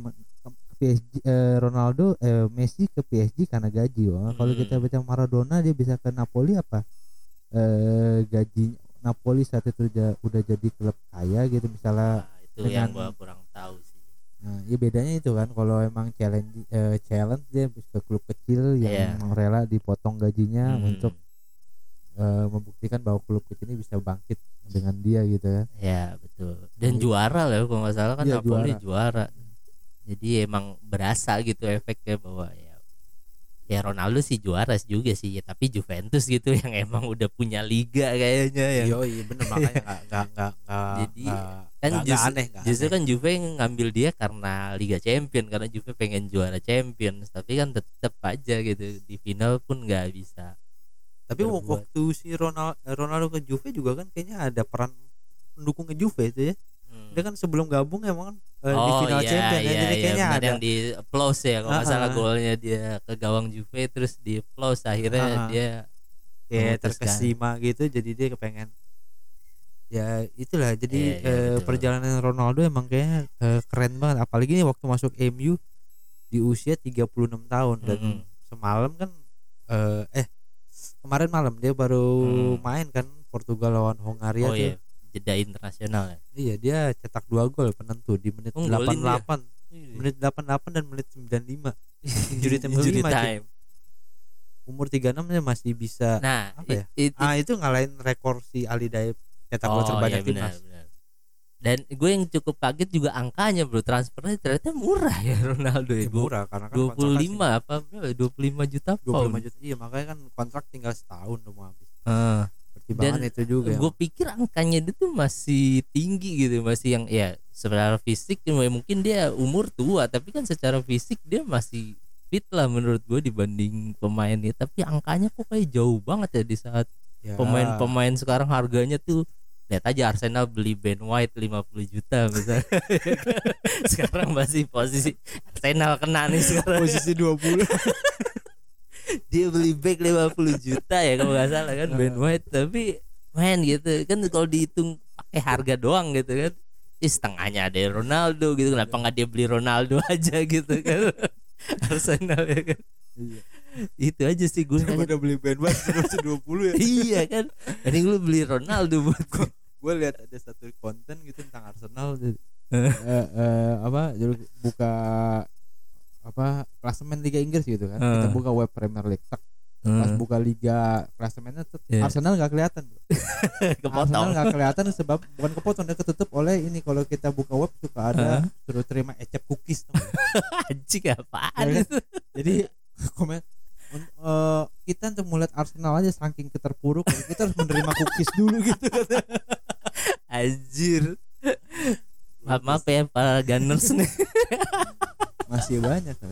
Speaker 2: PSG eh, Ronaldo eh, Messi ke PSG karena gaji Wah, kalau
Speaker 1: Hmm.
Speaker 2: kita baca Maradona dia bisa ke Napoli apa eh gaji Napoli saat itu ja- udah jadi klub kaya gitu misalnya
Speaker 1: nah, itu yang
Speaker 2: dengan-
Speaker 1: gua kurang tahu sih
Speaker 2: nah ya bedanya itu kan kalau emang challenge eh, challenge dia bisa ke klub kecil yang
Speaker 1: Iya.
Speaker 2: rela dipotong gajinya
Speaker 1: Hmm.
Speaker 2: untuk eh, membuktikan bahwa klub kecil ini bisa bangkit dengan dia gitu ya
Speaker 1: Ya betul. Dan
Speaker 2: Iya.
Speaker 1: juara lah kalau nggak salah kan
Speaker 2: Iya,
Speaker 1: Napoli juara. Jadi emang berasa gitu efeknya bahwa ya ya Ronaldo sih juara juga sih ya tapi Juventus gitu yang emang udah punya liga kayaknya yang
Speaker 3: Iya iya bener makanya nggak nggak nggak nggak
Speaker 1: Jadi,
Speaker 3: nggak-
Speaker 1: kan
Speaker 3: nggak- nggak
Speaker 1: justru-
Speaker 3: aneh nggak
Speaker 1: justru
Speaker 3: aneh.
Speaker 1: kan Juve ngambil dia karena Liga Champion karena Juve pengen juara Champions tapi kan tetap aja gitu di final pun nggak bisa.
Speaker 3: Tapi
Speaker 1: berbuat.
Speaker 3: waktu si Ronaldo Ronaldo ke Juve juga kan kayaknya ada peran pendukung ke Juve itu ya
Speaker 1: Hmm.
Speaker 3: dia kan sebelum gabung emang eh, di
Speaker 1: Oh
Speaker 3: final
Speaker 1: iya,
Speaker 3: champion ya
Speaker 1: iya,
Speaker 3: jadi
Speaker 1: iya,
Speaker 3: kayaknya ada
Speaker 1: yang di applause ya kalau nggak
Speaker 3: Ah,
Speaker 1: salah
Speaker 3: ah.
Speaker 1: golnya dia ke gawang Juve terus di applause akhirnya
Speaker 3: ah.
Speaker 1: dia
Speaker 3: kayak
Speaker 1: memutuskan.
Speaker 3: terkesima gitu jadi dia kepengen ya itulah jadi
Speaker 1: Iya, iya,
Speaker 3: eh,
Speaker 1: betul.
Speaker 3: perjalanan Ronaldo emang kayaknya eh, keren banget apalagi nih waktu masuk MU di usia 36 tahun dan
Speaker 1: Mm-mm.
Speaker 3: semalam kan eh, eh kemarin malam dia baru
Speaker 1: Hmm.
Speaker 3: main kan Portugal lawan Hongaria
Speaker 1: oh
Speaker 3: tuh
Speaker 1: iya jeda internasional ya.
Speaker 3: iya dia cetak dua gol penentu di menit
Speaker 1: Oh, golin dia.
Speaker 3: 88 menit 88 dan menit 95 Injury time
Speaker 1: Injury time.
Speaker 3: umur 36 dia masih bisa
Speaker 1: Nah,
Speaker 3: Apa ya?
Speaker 1: it- it-
Speaker 3: ah itu ngalahin rekor si Ali Daib cetak
Speaker 1: oh
Speaker 3: gol terbanyak
Speaker 1: iya benar,
Speaker 3: timnas
Speaker 1: benar. Dan gue yang cukup kaget juga angkanya bro. Transfernya ternyata murah ya Ronaldo ya.
Speaker 3: Ya, murah karena kan
Speaker 1: Dua puluh
Speaker 3: kontraknya
Speaker 1: lima apa dua puluh lima juta
Speaker 3: sih 25
Speaker 1: pound.
Speaker 3: juta. Iya makanya kan kontrak tinggal setahun udah mau habis. Pertimbangan
Speaker 1: Dan
Speaker 3: itu juga
Speaker 1: gue pikir angkanya dia tuh masih tinggi gitu masih yang ya secara fisik cuma mungkin dia umur tua tapi kan secara fisik dia masih fit lah menurut gue dibanding pemainnya. Tapi angkanya kok kayak jauh banget ya di saat
Speaker 3: Ya,
Speaker 1: pemain-pemain sekarang harganya tuh lihat aja Arsenal beli Ben White 50 juta misalnya. Sekarang masih posisi Arsenal kena nih sekarang.
Speaker 3: Posisi 20
Speaker 1: dia beli back 50 juta ya kalau nggak salah kan Ben White. Tapi main gitu. Kan kalau dihitung pakai harga doang gitu kan. Ih, setengahnya ada Ronaldo gitu. Kenapa nggak dia beli Ronaldo aja gitu kan? Arsenal ya kan?
Speaker 2: Iya.
Speaker 1: itu aja sih gue
Speaker 3: udah beli Ben White posisi 20 ya.
Speaker 1: Iya kan? Mending lu beli Ronaldo buat
Speaker 3: gue lihat ada satu konten gitu tentang Arsenal
Speaker 2: eh, eh, apa jadi buka apa klasemen Liga Inggris gitu kan. Kita
Speaker 1: Eh.
Speaker 2: buka web Premier League tak. Pas buka Liga klasemennya tuh
Speaker 1: Iya.
Speaker 2: Arsenal nggak kelihatan bro. Arsenal
Speaker 1: kepotong
Speaker 2: nggak kelihatan sebab bukan kepotong dia ketutup oleh ini. Kalau kita buka web suka ada suruh terima ecep cookies
Speaker 1: anjing apaan
Speaker 2: Ya kan?
Speaker 1: itu?
Speaker 2: Jadi komen eh, kita untuk melihat Arsenal aja saking keterpuruk kita harus menerima cookies dulu gitu.
Speaker 1: Anjir. Maaf, maaf ya para Gunners nih.
Speaker 2: Masih banyak kan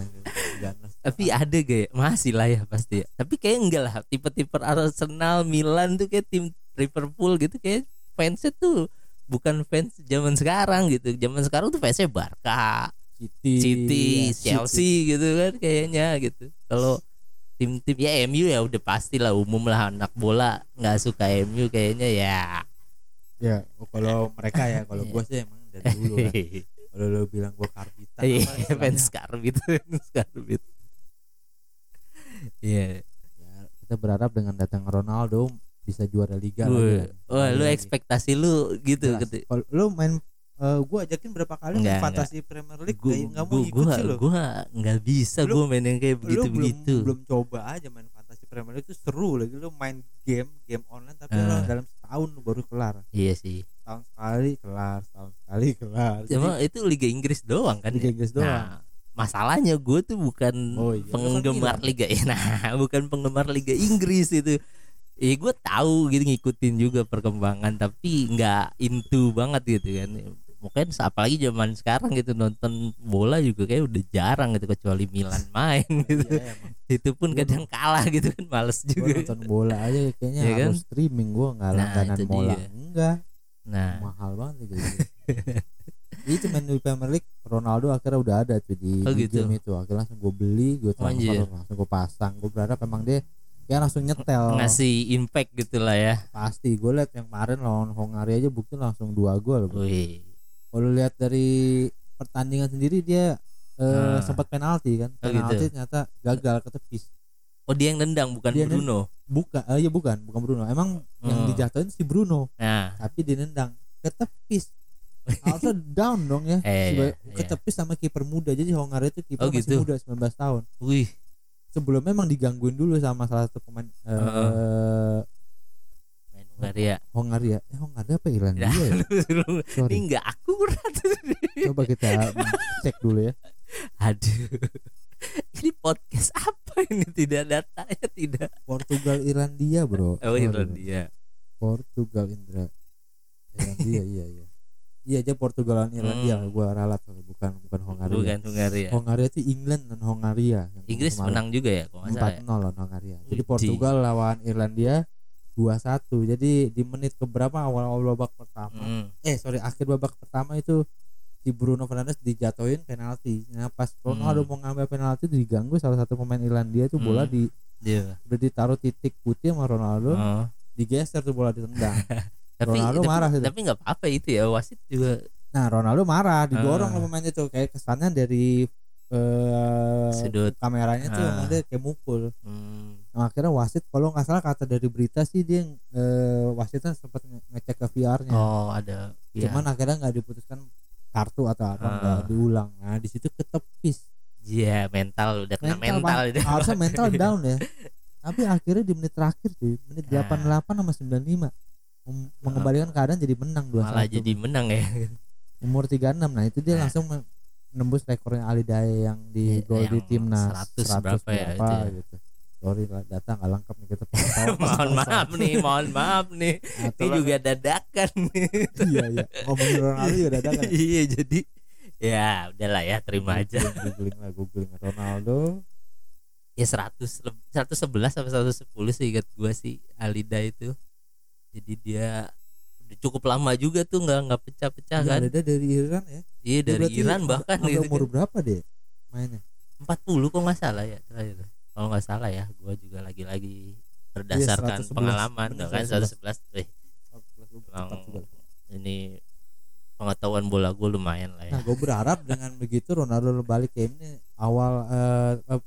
Speaker 2: Ganas.
Speaker 1: tapi ada gak ya? masih lah ya pasti. Ya. tapi kayak enggak lah. Tipe-tipe Arsenal Milan tuh kayak tim Liverpool gitu kayak fansnya tuh bukan fans zaman sekarang gitu. Zaman sekarang tuh fansnya Barca
Speaker 2: City,
Speaker 1: City
Speaker 2: ya,
Speaker 1: Chelsea gitu kan kayaknya gitu. Kalau tim-tim ya MU ya udah pasti lah umum lah anak bola nggak suka MU kayaknya ya
Speaker 2: ya oh, kalau mereka ya kalau gue sih emang dari dulu kan kalau lo bilang gue karbitan
Speaker 1: iya fans karbit fans karbit iya
Speaker 2: ya, kita berharap dengan datang Ronaldo bisa juara liga
Speaker 1: Wah,
Speaker 2: lagi kan.
Speaker 1: lu
Speaker 2: Lagi.
Speaker 1: ekspektasi lu gitu
Speaker 2: Jelas.
Speaker 1: gitu
Speaker 2: lu main eh, gua ajakin berapa kali
Speaker 1: Enggak,
Speaker 2: fantasi Premier League
Speaker 1: Gua,
Speaker 2: nggak nggak mau
Speaker 1: gua,
Speaker 2: ikut
Speaker 1: gua,
Speaker 2: sih lo.
Speaker 1: gua nggak bisa gua main yang kayak begitu
Speaker 2: belum
Speaker 1: begitu.
Speaker 2: belum coba aja main fantasi Premier League itu seru lagi. Lu main game game online tapi
Speaker 1: Ah.
Speaker 2: lu dalam setahun baru kelar.
Speaker 1: Iya sih.
Speaker 2: Tahun sekali kelar tahun sekali kelar.
Speaker 1: Cuma itu Liga Inggris doang kan
Speaker 2: Liga
Speaker 1: ya?
Speaker 2: Inggris doang.
Speaker 1: Nah, masalahnya gue tuh bukan
Speaker 2: Oh iya, kan
Speaker 1: penggemar. Liga nah bukan penggemar Liga Inggris itu. Eh gue tahu gitu ngikutin juga perkembangan tapi nggak into banget gitu kan mungkin apalagi zaman sekarang gitu nonton bola juga kayak udah jarang gitu kecuali Milan main gitu
Speaker 2: Iya,
Speaker 1: itu pun
Speaker 2: Gua
Speaker 1: kadang kalah gitu kan males
Speaker 2: Gua
Speaker 1: juga
Speaker 2: nonton bola aja kayaknya
Speaker 1: kan?
Speaker 2: harus streaming gua nggak
Speaker 1: Nah,
Speaker 2: langganan bola
Speaker 1: dia.
Speaker 2: enggak
Speaker 1: nah
Speaker 2: mahal banget gitu itu main di Premier League Ronaldo akhirnya udah ada tuh di,
Speaker 1: Oh, gitu.
Speaker 2: game itu akhirnya langsung gue beli gue transfer
Speaker 1: anjir.
Speaker 2: langsung gue pasang gue berharap emang dia ya langsung nyetel
Speaker 1: ngasih impact gitu lah ya
Speaker 2: pasti gue liat yang kemarin lawan Hongaria aja bukti langsung dua gol.
Speaker 1: Wih.
Speaker 2: Kalau lihat dari pertandingan sendiri dia eh,
Speaker 1: Ah.
Speaker 2: sempat penalti kan.
Speaker 1: Oh,
Speaker 2: penalti
Speaker 1: gitu.
Speaker 2: ternyata gagal ketepis.
Speaker 1: Oh dia yang nendang bukan
Speaker 2: Dia
Speaker 1: Bruno?
Speaker 2: bukan eh, iya bukan bukan Bruno. Emang yang
Speaker 1: Oh.
Speaker 2: dijatuhin si Bruno.
Speaker 1: Nah.
Speaker 2: Tapi dinendang ketepis. Also down dong ya.
Speaker 1: Eh,
Speaker 2: Seba-
Speaker 1: iya, iya.
Speaker 2: ketepis sama kiper muda. Jadi Hongaria itu kiper
Speaker 1: Oh,
Speaker 2: masih
Speaker 1: gitu.
Speaker 2: muda 19 tahun.
Speaker 1: Wih.
Speaker 2: Sebelumnya memang digangguin dulu sama salah satu pemain eh
Speaker 1: main Hungaria
Speaker 2: Hongaria. Eh Hongaria apa Irlandia
Speaker 1: Nah,
Speaker 2: ya?
Speaker 1: lu-
Speaker 2: sorry.
Speaker 1: Ini nggak akurat
Speaker 2: coba kita cek dulu ya.
Speaker 1: Aduh. Ini podcast apa ini? Tidak datanya tidak.
Speaker 2: Portugal Irlandia bro.
Speaker 1: Oh. Irlandia.
Speaker 2: Portugal Indra. Irlandia iya iya. Iya aja Portugal dan Irlandia.
Speaker 1: Hmm.
Speaker 2: gua ralat bukan bukan Hongaria.
Speaker 1: Bukan Hungaria
Speaker 2: Hongaria itu England dan Hongaria
Speaker 1: Inggris
Speaker 2: kemarin.
Speaker 1: menang juga ya kalau nggak salah ya?
Speaker 2: 4-0 lawan Hongaria. Jadi. Portugal lawan Irlandia 2-1. Jadi di menit keberapa awal-awal babak pertama?
Speaker 1: Hmm.
Speaker 2: Eh sorry akhir babak pertama itu si Bruno Fernandes dijatuhin penalti. Nah pas Ronaldo
Speaker 1: Hmm.
Speaker 2: mau ngambil penalti diganggu salah satu pemain Irlandia itu bola
Speaker 1: Hmm.
Speaker 2: di
Speaker 1: Iya.
Speaker 2: udah ditaruh titik putih sama Ronaldo,
Speaker 1: Oh.
Speaker 2: digeser tuh bola ditendang.
Speaker 1: tapi
Speaker 2: Ronaldo
Speaker 1: tapi,
Speaker 2: marah itu.
Speaker 1: tapi nggak apa-apa itu ya wasit juga
Speaker 2: Nah Ronaldo marah, didorong
Speaker 1: Ah.
Speaker 2: sama pemain itu kayak kesannya dari eh,
Speaker 1: sudut
Speaker 2: kameranya tuh
Speaker 1: Ah.
Speaker 2: emang dia kayak mukul.
Speaker 1: hmm.
Speaker 2: Nah, akhirnya wasit kalau nggak salah kata dari berita sih dia eh, wasitnya sempat nge- ngecek ke VR-nya.
Speaker 1: oh ada ya.
Speaker 2: Cuman akhirnya nggak diputuskan kartu atau apa
Speaker 1: Ah.
Speaker 2: nggak diulang. Nah di situ ketepis.
Speaker 1: Iya mental udah kena mental, itu.
Speaker 2: harusnya mental down ya. Tapi akhirnya di menit terakhir tuh menit
Speaker 1: Nah.
Speaker 2: 88 sama 95 mem- mengembalikan keadaan jadi menang 2-1.
Speaker 1: malah jadi menang ya
Speaker 2: Umur 36. Nah, itu dia
Speaker 1: Nah.
Speaker 2: langsung menembus rekornya Ali Dae yang di
Speaker 1: Iya,
Speaker 2: gol di timnas
Speaker 1: 100 berapa ya itu ya.
Speaker 2: gitu. Sorry lah data nggak lengkap nih kita
Speaker 1: mohon maaf nih mohon maaf nih.
Speaker 2: Atau
Speaker 1: ini juga dadakan nih.
Speaker 2: Iya iya. Ngomongin Ronaldo juga dadakan
Speaker 1: iya jadi ya udahlah ya terima aja.
Speaker 2: googling lah googling. Ronaldo?
Speaker 1: Ya 100 leb- 111 sampai 110 sih ingat gua sih Alida itu. Jadi dia cukup lama juga tuh nggak nggak pecah-pecah
Speaker 2: ya,
Speaker 1: kan.
Speaker 2: Ada dari Iran ya?
Speaker 1: Iya dari Iran bahkan gitu
Speaker 2: umur berapa deh mainnya?
Speaker 1: 40 kok nggak salah ya terakhir kalau nggak salah ya gua juga lagi-lagi berdasarkan
Speaker 2: 111.
Speaker 1: pengalaman
Speaker 2: Bener,
Speaker 1: kan
Speaker 2: 111.
Speaker 1: 111 eh, ini pengetahuan bola gue lumayan lah ya
Speaker 2: Nah, gue berharap dengan begitu Ronaldo balik ke ini awal eh, eh,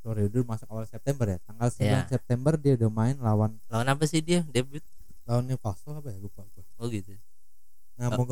Speaker 2: sorry dulu masuk awal September ya. Tanggal 9
Speaker 1: Iya.
Speaker 2: September dia udah main lawan
Speaker 1: lawan apa sih dia debut
Speaker 2: lawan Newcastle apa ya lupa gue.
Speaker 1: oh gitu
Speaker 2: Nah,
Speaker 1: Oh.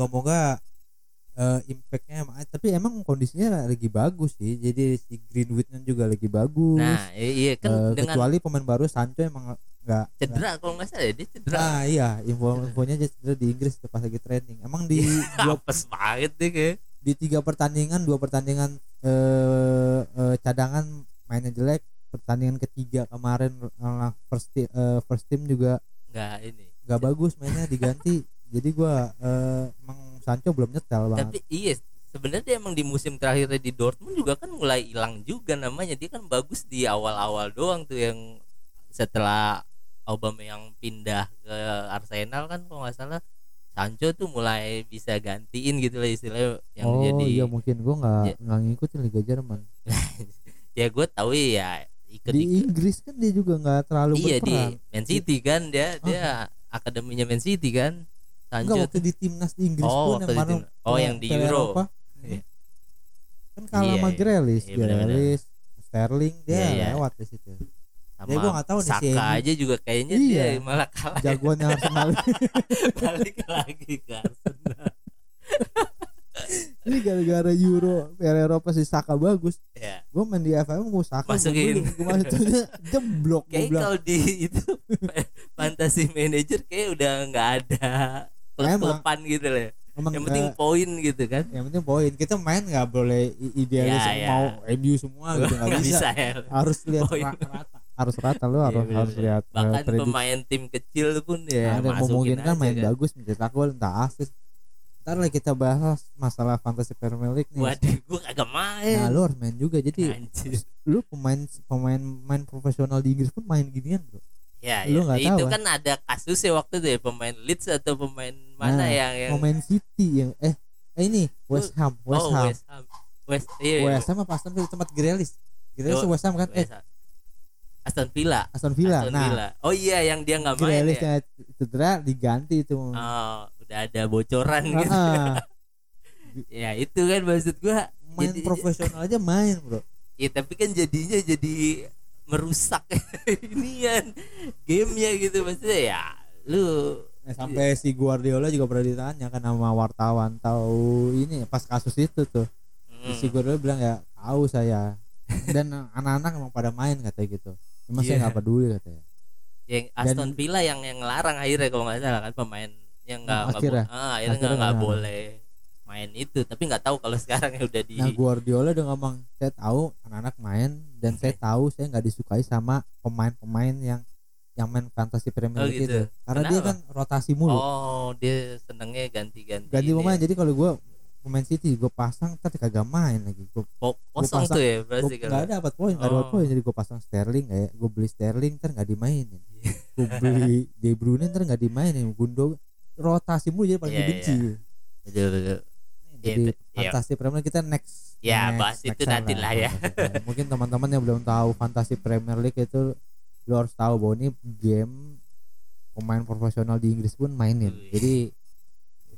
Speaker 2: Eh, impactnya emang- tapi emang kondisinya lagi bagus sih. Jadi si Greenwoodnya juga lagi bagus.
Speaker 1: nah i- iya kan
Speaker 2: Eh,
Speaker 1: dengan
Speaker 2: kecuali pemain baru Sancho emang nggak
Speaker 1: cedera kalau nggak salah ya, dia cedera
Speaker 2: Nah iya info-infonya dia cedera di Inggris tuh pas lagi training. Emang di dua
Speaker 1: apes banget deh kayak
Speaker 2: di tiga pertandingan dua pertandingan eh, eh, cadangan mainnya jelek pertandingan ketiga kemarin eh, first eh, first team juga
Speaker 1: nggak ini
Speaker 2: nggak bagus mainnya diganti jadi gua eh, emang Sancho belum nyetel banget
Speaker 1: tapi iya sebenarnya emang di musim terakhir di Dortmund juga kan mulai hilang juga namanya. Dia kan bagus di awal-awal doang tuh yang setelah Aubameyang pindah ke Arsenal kan kalau nggak salah. Sancho tuh mulai bisa gantiin gitu lah istilahnya yang
Speaker 2: oh
Speaker 1: jadi
Speaker 2: iya mungkin gua nggak
Speaker 1: Ya.
Speaker 2: nggak ngikutin Liga Jerman.
Speaker 1: Ya gue tahu ya ikut
Speaker 2: di Inggris kan dia juga nggak terlalu
Speaker 1: iya di
Speaker 2: berperan.
Speaker 1: Man City kan dia dia akademinya Man City kan
Speaker 2: Enggak
Speaker 1: Sancho
Speaker 2: waktu di timnas di Inggris
Speaker 1: Oh,
Speaker 2: pun yang mana
Speaker 1: oh, yang di Euro.
Speaker 2: Eropa.
Speaker 1: Iya.
Speaker 2: kan kalah
Speaker 1: Iya,
Speaker 2: sama
Speaker 1: iya.
Speaker 2: Grealish
Speaker 1: Iya, benar-benar.
Speaker 2: Grealish Sterling dia
Speaker 1: Iya, iya.
Speaker 2: lewat di situ
Speaker 1: sama
Speaker 2: Ya, gua nggak tahu nih si
Speaker 1: Saka
Speaker 2: Emi.
Speaker 1: aja juga kayaknya
Speaker 2: Iya.
Speaker 1: dia malah kalah
Speaker 2: jagoannya Arsenal
Speaker 1: balik lagi ke Arsenal
Speaker 2: ini gara-gara Euro Piala Eropa si Saka bagus
Speaker 1: ya
Speaker 2: gue main di FM gue Saka
Speaker 1: Masukin.
Speaker 2: gue masukinnya jeblok gue
Speaker 1: kayak kalau di itu fantasy manager kayak udah nggak ada klub-kluban gitu loh.
Speaker 2: Emang
Speaker 1: yang penting poin gitu kan.
Speaker 2: Yang penting poin. Kita main nggak boleh idealis
Speaker 1: Ya, ya.
Speaker 2: mau MU semua gitu. Nggak bisa.
Speaker 1: bisa ya.
Speaker 2: Harus lihat rata. Harus rata lo
Speaker 1: Iya,
Speaker 2: harus
Speaker 1: bener.
Speaker 2: harus lihat eh,
Speaker 1: bahkan
Speaker 2: prediksi.
Speaker 1: pemain tim kecil pun ya
Speaker 2: ada memungkinkan
Speaker 1: aja
Speaker 2: main
Speaker 1: kan.
Speaker 2: bagus mencetak gol entah asis ntar lah kita bahas masalah fantasy Premier League nih.
Speaker 1: Waduh gua kagak main.
Speaker 2: Nah lu harus main juga. Jadi
Speaker 1: Anjir.
Speaker 2: lu pemain pemain main profesional di Inggris pun main ginian bro
Speaker 1: ya,
Speaker 2: Lu
Speaker 1: ya. itu
Speaker 2: tahu,
Speaker 1: kan ada kasusnya waktu itu ya pemain Leeds atau pemain mana
Speaker 2: Nah,
Speaker 1: yang yang
Speaker 2: pemain City yang eh eh ini West Ham West
Speaker 1: oh
Speaker 2: Ham.
Speaker 1: West Ham. West iya, iya.
Speaker 2: West Ham apa Aston Villa? Tempat Grealish. Grealish
Speaker 1: Oh,
Speaker 2: West Ham kan? Eh.
Speaker 1: West Ham. Aston Villa.
Speaker 2: Aston Villa
Speaker 1: Aston
Speaker 2: nah.
Speaker 1: Villa. oh iya yang dia nggak main
Speaker 2: Grealish
Speaker 1: ya?
Speaker 2: cedera diganti itu
Speaker 1: oh udah ada bocoran gitu.
Speaker 2: Ah,
Speaker 1: ya itu kan maksud gua.
Speaker 2: Main
Speaker 1: Jadi-
Speaker 2: profesional aja main bro.
Speaker 1: Ya tapi kan jadinya jadi merusak inian gamenya gitu. Maksudnya ya lu
Speaker 2: Nah, sampai si Guardiola juga pernah ditanya kan sama wartawan tahu ini pas kasus itu tuh.
Speaker 1: Hmm,
Speaker 2: si Guardiola bilang ya tahu saya. Dan anak-anak emang pada main katanya gitu. Cuma saya
Speaker 1: Iya.
Speaker 2: nggak peduli katanya.
Speaker 1: Yang Aston Villa yang yang ngelarang akhirnya kalau nggak salah kan pemain yang nggak nggak
Speaker 2: Akhirnya.
Speaker 1: bo- ah, akhirnya nggak. boleh main itu tapi nggak tahu kalau sekarang ya udah di
Speaker 2: nah Guardiola udah ngomong saya tahu anak-anak main dan saya tahu saya nggak disukai sama pemain-pemain yang yang main fantasy Premier
Speaker 1: Oh,
Speaker 2: League
Speaker 1: gitu.
Speaker 2: itu. Karena dia
Speaker 1: Kenapa?
Speaker 2: kan rotasi mulu.
Speaker 1: Oh dia senengnya ganti-ganti
Speaker 2: ganti pemain.
Speaker 1: ya.
Speaker 2: jadi kalau gue pemain City gue pasang tapi kagak main lagi. Gue
Speaker 1: kosong
Speaker 2: pasang-
Speaker 1: tuh ya berarti
Speaker 2: nggak
Speaker 1: kalau
Speaker 2: dapat poin nggak dapat
Speaker 1: Oh.
Speaker 2: poin jadi gue pasang Sterling kayak gue beli Sterling ntar nggak dimainin. Gue beli De Bruyne ntar nggak dimainin. Gundo rotasi mulu jadi paling
Speaker 1: Iya,
Speaker 2: dibenci.
Speaker 1: betul betul
Speaker 2: jadi
Speaker 1: Iya, iya.
Speaker 2: fantasi Premier League kita next
Speaker 1: Ya,
Speaker 2: next-
Speaker 1: bahas itu
Speaker 2: time
Speaker 1: nanti lah ya.
Speaker 2: League. mungkin teman-teman yang belum tahu fantasi Premier League itu lo harus tahu bahwa ini game pemain profesional di Inggris pun mainin
Speaker 1: Wih.
Speaker 2: jadi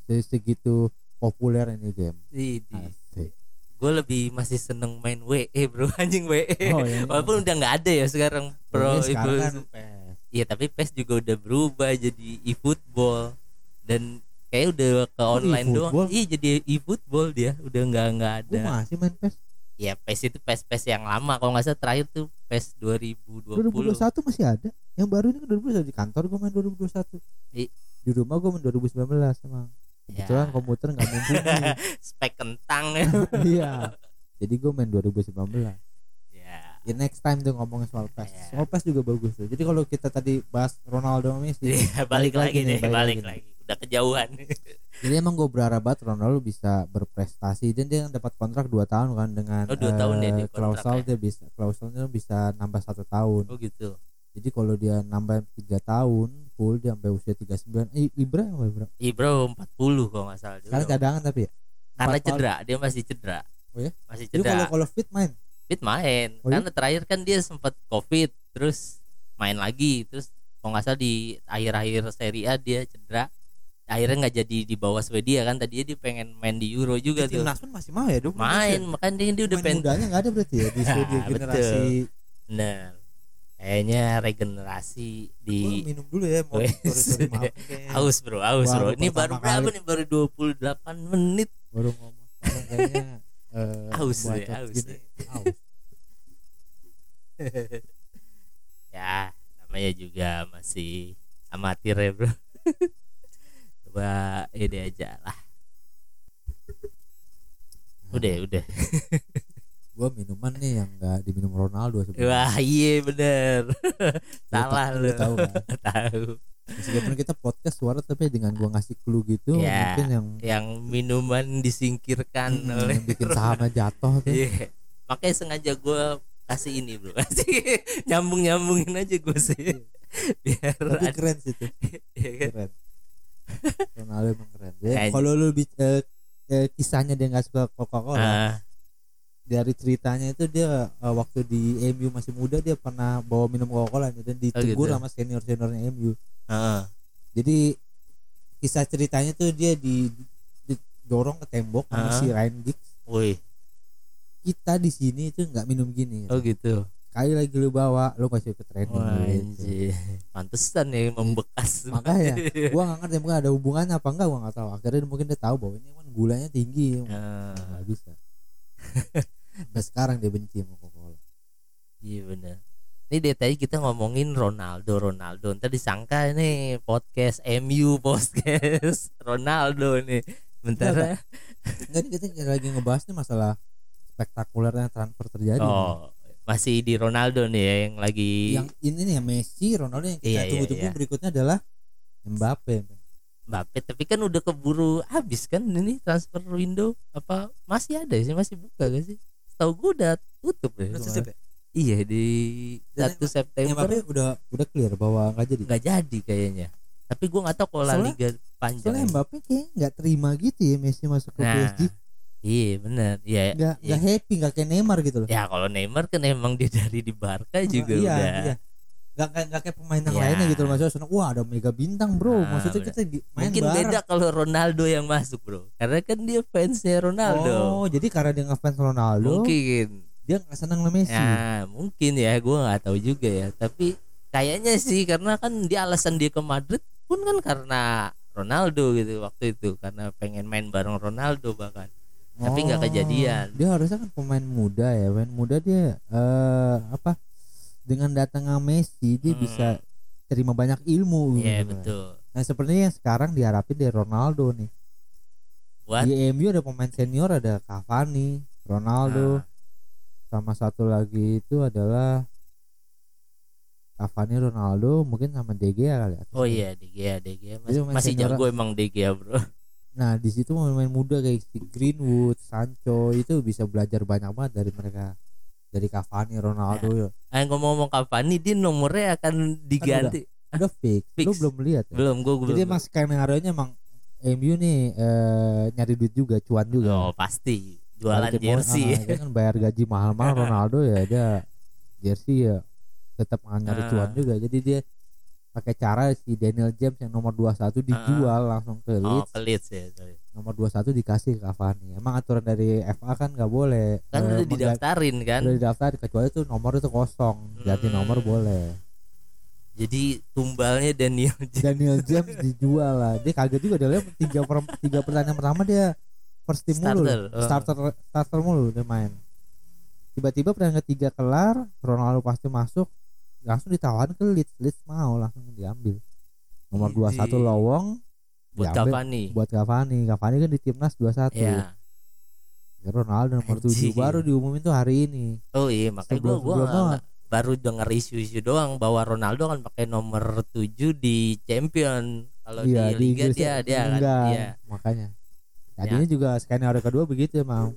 Speaker 2: se- segitu populer ini game
Speaker 1: gue lebih masih seneng main WE bro anjing WE
Speaker 2: Oh, iya.
Speaker 1: walaupun udah nggak ada ya sekarang pro
Speaker 2: sekarang kan
Speaker 1: itu iya tapi PES juga udah berubah jadi e-football dan kayak udah ke
Speaker 2: Oh,
Speaker 1: online doang. Iya jadi e-football dia. Udah nggak nggak ada.
Speaker 2: gue masih main PES?
Speaker 1: Ya PES itu PES PES yang lama. Kalau nggak salah terakhir tuh PES 2020
Speaker 2: 2021 masih ada. Yang baru ini kan 2021 di kantor gue main 2021
Speaker 1: I-
Speaker 2: di rumah gue main 2019 emang.
Speaker 1: Ya,
Speaker 2: kebetulan komputer nggak mumpuni.
Speaker 1: Spek kentang. Ya
Speaker 2: iya. Jadi gue main 2019
Speaker 1: ya.
Speaker 2: Ya next time tuh ngomongin soal PES.
Speaker 1: Iya.
Speaker 2: soal PES juga bagus tuh. Jadi kalau kita tadi bahas Ronaldo Messi
Speaker 1: Iya, balik, lagi, nih balik,
Speaker 2: balik
Speaker 1: lagi,
Speaker 2: lagi
Speaker 1: udah kejauhan.
Speaker 2: Jadi emang gue berharap banget Ronaldo bisa berprestasi. Dan dia dapat kontrak 2 tahun kan dengan
Speaker 1: Oh, dua tahun ya
Speaker 2: eh,
Speaker 1: dia kontraknya.
Speaker 2: klausel dia bisa klausulnya bisa nambah satu tahun.
Speaker 1: Oh gitu.
Speaker 2: Jadi kalau dia nambah tiga tahun full dia sampai usia 39 eh, Ibra apa Ibra
Speaker 1: Ibro 40 kalau nggak salah
Speaker 2: sekarang
Speaker 1: dulu.
Speaker 2: cadangan tapi ya?
Speaker 1: Karena cedera dia masih cedera.
Speaker 2: Oh ya?
Speaker 1: masih
Speaker 2: Jadi kalau
Speaker 1: cedera.
Speaker 2: kalau fit main.
Speaker 1: fit main.
Speaker 2: Oh ya?
Speaker 1: karena terakhir kan dia sempat covid terus main lagi terus kalau nggak salah di akhir-akhir Serie A dia cedera akhirnya nggak jadi di bawah Swedia kan tadinya dia pengen main di Euro juga tuh
Speaker 2: Timnas pun masih mau ya, Dok.
Speaker 1: main makanya dia, dia udah pengen
Speaker 2: mudanya enggak ada berarti ya di Swedia
Speaker 1: Betul.
Speaker 2: generasi.
Speaker 1: bener kayaknya regenerasi di
Speaker 2: minum dulu ya, mau
Speaker 1: Wes.
Speaker 2: sorry, sorry, maaf. Oke.
Speaker 1: aus bro aus
Speaker 2: Baru
Speaker 1: bro ini baru berapa nih baru 28 menit
Speaker 2: Baru ngomong kayaknya eh,
Speaker 1: Aus
Speaker 2: buat
Speaker 1: ya, aus
Speaker 2: gini, aus.
Speaker 1: ya namanya juga masih amatir ya bro coba ini aja lah udah udah
Speaker 2: Gua minuman nih yang enggak diminum Ronaldo sebenarnya.
Speaker 1: wah iya bener salah
Speaker 2: Lu tahu kan?
Speaker 1: tahu
Speaker 2: Meskipun kita podcast suara tapi dengan gua ngasih clue gitu
Speaker 1: Ya.
Speaker 2: mungkin yang
Speaker 1: yang minuman disingkirkan
Speaker 2: hmm,
Speaker 1: oleh
Speaker 2: yang bikin sahamnya jatuh tuh.
Speaker 1: Iya. makanya sengaja gue kasih ini bro kasih nyambung nyambungin aja gue sih biar
Speaker 2: Tapi
Speaker 1: ada-
Speaker 2: keren sih tuh.
Speaker 1: iya kan?
Speaker 2: keren Ronaldo emang keren ya, kalau lu eh, kisahnya dia nggak suka Coca Cola
Speaker 1: Ah,
Speaker 2: dari ceritanya itu dia eh, waktu di MU masih muda dia pernah bawa minum Coca Cola dan ditegur
Speaker 1: gitu.
Speaker 2: sama senior seniornya MU
Speaker 1: ah.
Speaker 2: jadi kisah ceritanya tuh dia di, didorong ke tembok sama
Speaker 1: Ah.
Speaker 2: si Ryan Giggs kita di sini itu nggak minum gini
Speaker 1: oh gitu.
Speaker 2: Sekali lagi lu bawa lu kasih ke training
Speaker 1: Wah,
Speaker 2: gitu.
Speaker 1: Pantesan ya membekas.
Speaker 2: makanya gua nggak ngerti mungkin ada hubungannya apa enggak gua nggak tahu akhirnya mungkin dia tahu bahwa ini kan gulanya tinggi
Speaker 1: Ah,
Speaker 2: nggak bisa nah sekarang dia benci sama Coca-Cola
Speaker 1: iya benar. Ini dari tadi kita ngomongin Ronaldo, Ronaldo. Ntar disangka ini podcast MU podcast Ronaldo nih. Bentar.
Speaker 2: Enggak, enggak ini kita lagi ngebahas nih masalah spektakulernya transfer terjadi
Speaker 1: Oh, masih di Ronaldo nih ya yang lagi
Speaker 2: yang ini nih ya Messi Ronaldo yang kita
Speaker 1: Iya, iya,
Speaker 2: tunggu-tunggu
Speaker 1: iya.
Speaker 2: berikutnya adalah Mbappe
Speaker 1: Mbappe tapi kan udah keburu habis kan ini transfer window apa masih ada sih masih buka gak sih? Tahu gue udah tutup deh. kemarin. Iya di
Speaker 2: Dan
Speaker 1: 1 September
Speaker 2: Mbappe udah udah clear bahwa nggak jadi
Speaker 1: nggak jadi kayaknya. Tapi gue nggak tahu kalau La Liga panjang.
Speaker 2: soalnya
Speaker 1: ya.
Speaker 2: Mbappe kayak nggak terima gitu ya Messi masuk ke
Speaker 1: Nah,
Speaker 2: PSG
Speaker 1: iya benar. Iya.
Speaker 2: nggak
Speaker 1: iya.
Speaker 2: nggak happy nggak kayak Neymar gitu loh
Speaker 1: Ya kalau Neymar kan emang dia dari di Barca juga
Speaker 2: iya,
Speaker 1: udah.
Speaker 2: iya. Gak, gak, gak kayak pemain yang
Speaker 1: Iya.
Speaker 2: lainnya gitu loh maksudnya wah ada mega bintang bro
Speaker 1: Ah,
Speaker 2: maksudnya
Speaker 1: bener.
Speaker 2: kita di, main
Speaker 1: Mungkin
Speaker 2: bareng
Speaker 1: beda kalau Ronaldo yang masuk bro, karena kan dia fansnya Ronaldo.
Speaker 2: oh jadi karena dia ngefans Ronaldo
Speaker 1: Mungkin.
Speaker 2: dia nggak seneng sama Messi
Speaker 1: Ya mungkin ya, gue nggak tahu juga ya. Tapi kayaknya sih karena kan dia alasan dia ke Madrid pun kan karena Ronaldo gitu waktu itu karena pengen main bareng Ronaldo bahkan. Tapi nggak
Speaker 2: Oh,
Speaker 1: kejadian.
Speaker 2: dia harusnya kan pemain muda ya pemain muda dia eh apa dengan datangnya Messi dia
Speaker 1: Hmm.
Speaker 2: bisa terima banyak ilmu
Speaker 1: Iya
Speaker 2: gitu.
Speaker 1: betul.
Speaker 2: nah sepertinya yang sekarang diharapin dari Ronaldo nih
Speaker 1: Buat
Speaker 2: di MU ada pemain senior ada Cavani Ronaldo
Speaker 1: Nah,
Speaker 2: sama satu lagi itu adalah Cavani Ronaldo mungkin sama De Gea kali ya
Speaker 1: oh iya De Gea, De Gea masih, masih jago emang De Gea bro.
Speaker 2: Nah di situ pemain muda kayak si Greenwood Sancho itu bisa belajar banyak banget dari mereka dari Cavani Ronaldo ya.
Speaker 1: Ah, ngomong-ngomong Cavani dia nomornya akan diganti.
Speaker 2: udah fix.
Speaker 1: Fix.
Speaker 2: lu belum lihat ya?
Speaker 1: Belum, gue belum.
Speaker 2: jadi emang skenario nya emang MU nih eh, nyari duit juga cuan juga
Speaker 1: Oh pasti jualan
Speaker 2: mo-
Speaker 1: jersey.
Speaker 2: ah, dia kan bayar gaji mahal-mahal Ronaldo ya dia jersey ya tetap nyari
Speaker 1: Ah.
Speaker 2: cuan juga jadi dia pakai cara si Daniel James yang nomor 21 dijual langsung ke
Speaker 1: oh
Speaker 2: Leeds
Speaker 1: pelit sih. sorry.
Speaker 2: nomor 21 dikasih ke Cavani emang aturan dari FA kan nggak boleh
Speaker 1: Kan
Speaker 2: eh,
Speaker 1: udah didaftarin kan.
Speaker 2: udah didaftar kecuali itu nomor itu kosong ganti
Speaker 1: Hmm.
Speaker 2: nomor boleh
Speaker 1: Jadi tumbalnya Daniel James.
Speaker 2: Daniel James dijual lah dia kaget juga dia lihat tiga per, tiga pertandingan pertama dia first team mulu
Speaker 1: Starter, oh.
Speaker 2: starter starter mulu dia main tiba-tiba pertandingan ketiga kelar Ronaldo pasti masuk langsung ditawarin ke Leeds Leeds mau langsung diambil nomor
Speaker 1: Idi.
Speaker 2: 21 lowong
Speaker 1: buat
Speaker 2: diambil
Speaker 1: Cavani.
Speaker 2: buat Cavani Cavani kan di timnas 21
Speaker 1: Ya.
Speaker 2: Ya, Ronaldo nomor 7
Speaker 1: Anjing.
Speaker 2: baru diumumin tuh hari ini
Speaker 1: Oh iya makanya
Speaker 2: sebelum
Speaker 1: nggak- baru denger isu-isu doang bahwa Ronaldo kan pakai nomor 7 di Champion. Kalau
Speaker 2: iya
Speaker 1: di Liga
Speaker 2: Inggris
Speaker 1: dia dia kan iya.
Speaker 2: makanya tadinya juga skenario kedua begitu emang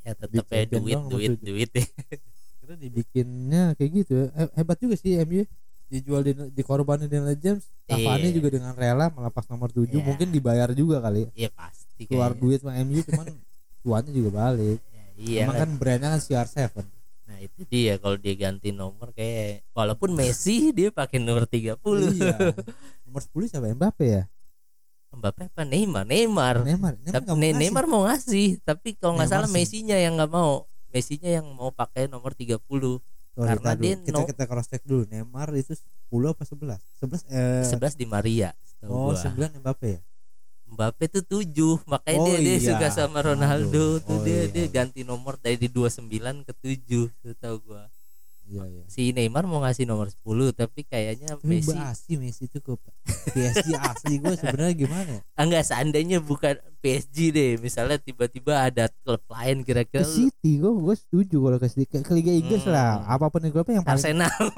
Speaker 1: Ya tetap
Speaker 2: Di
Speaker 1: ya duit duit
Speaker 2: tujuh.
Speaker 1: duit ya.
Speaker 2: Karena dibikinnya kayak gitu ya. Hebat juga sih MU dijual di dikorbanin Daniel James Cavani
Speaker 1: Iya.
Speaker 2: juga dengan rela melepas nomor 7
Speaker 1: Iya.
Speaker 2: mungkin dibayar juga kali ya.
Speaker 1: Iya pasti
Speaker 2: keluar
Speaker 1: kayaknya.
Speaker 2: duit sama MU cuman cuannya juga balik
Speaker 1: Ya, iya
Speaker 2: emang
Speaker 1: kan.
Speaker 2: kan brandnya kan CR7
Speaker 1: Nah itu dia kalau dia ganti nomor kayak walaupun Messi dia pakai nomor 30
Speaker 2: iya nomor 10 siapa Mbappe ya
Speaker 1: Mbappe apa Neymar Neymar
Speaker 2: Neymar Neymar
Speaker 1: tapi
Speaker 2: nggak mau
Speaker 1: Ne-
Speaker 2: ngasih.
Speaker 1: Neymar mau ngasih tapi kalau nggak
Speaker 2: Neymar
Speaker 1: salah. Messi-nya yang nggak mau Messi-nya yang mau pakai nomor 30
Speaker 2: Sorry,
Speaker 1: karena
Speaker 2: tar dulu.
Speaker 1: dia
Speaker 2: kita
Speaker 1: no-
Speaker 2: kita cross check dulu Neymar itu 10 apa 11 11 eh
Speaker 1: 11 di Maria
Speaker 2: oh
Speaker 1: gua.
Speaker 2: 9 Mbappe ya
Speaker 1: Mbappe tuh 7 makanya
Speaker 2: Oh,
Speaker 1: dia dia
Speaker 2: iya.
Speaker 1: suka sama Ronaldo
Speaker 2: Aduh.
Speaker 1: tuh
Speaker 2: Oh,
Speaker 1: dia
Speaker 2: iya.
Speaker 1: dia ganti nomor dari 29 ke 7 setahu gua
Speaker 2: iya iya.
Speaker 1: Si Neymar mau ngasih nomor 10 tapi kayaknya
Speaker 2: tapi
Speaker 1: Messi
Speaker 2: basi Messi itu ke PSG asli gue sebenarnya gimana ya?
Speaker 1: Ah, enggak seandainya bukan PSG deh. Misalnya tiba-tiba ada klub lain kira-kira lu-
Speaker 2: City gue gue setuju kalau ke, City. ke, ke Liga Inggris
Speaker 1: Hmm.
Speaker 2: lah. Apa pun yang klubnya yang paling
Speaker 1: Arsenal.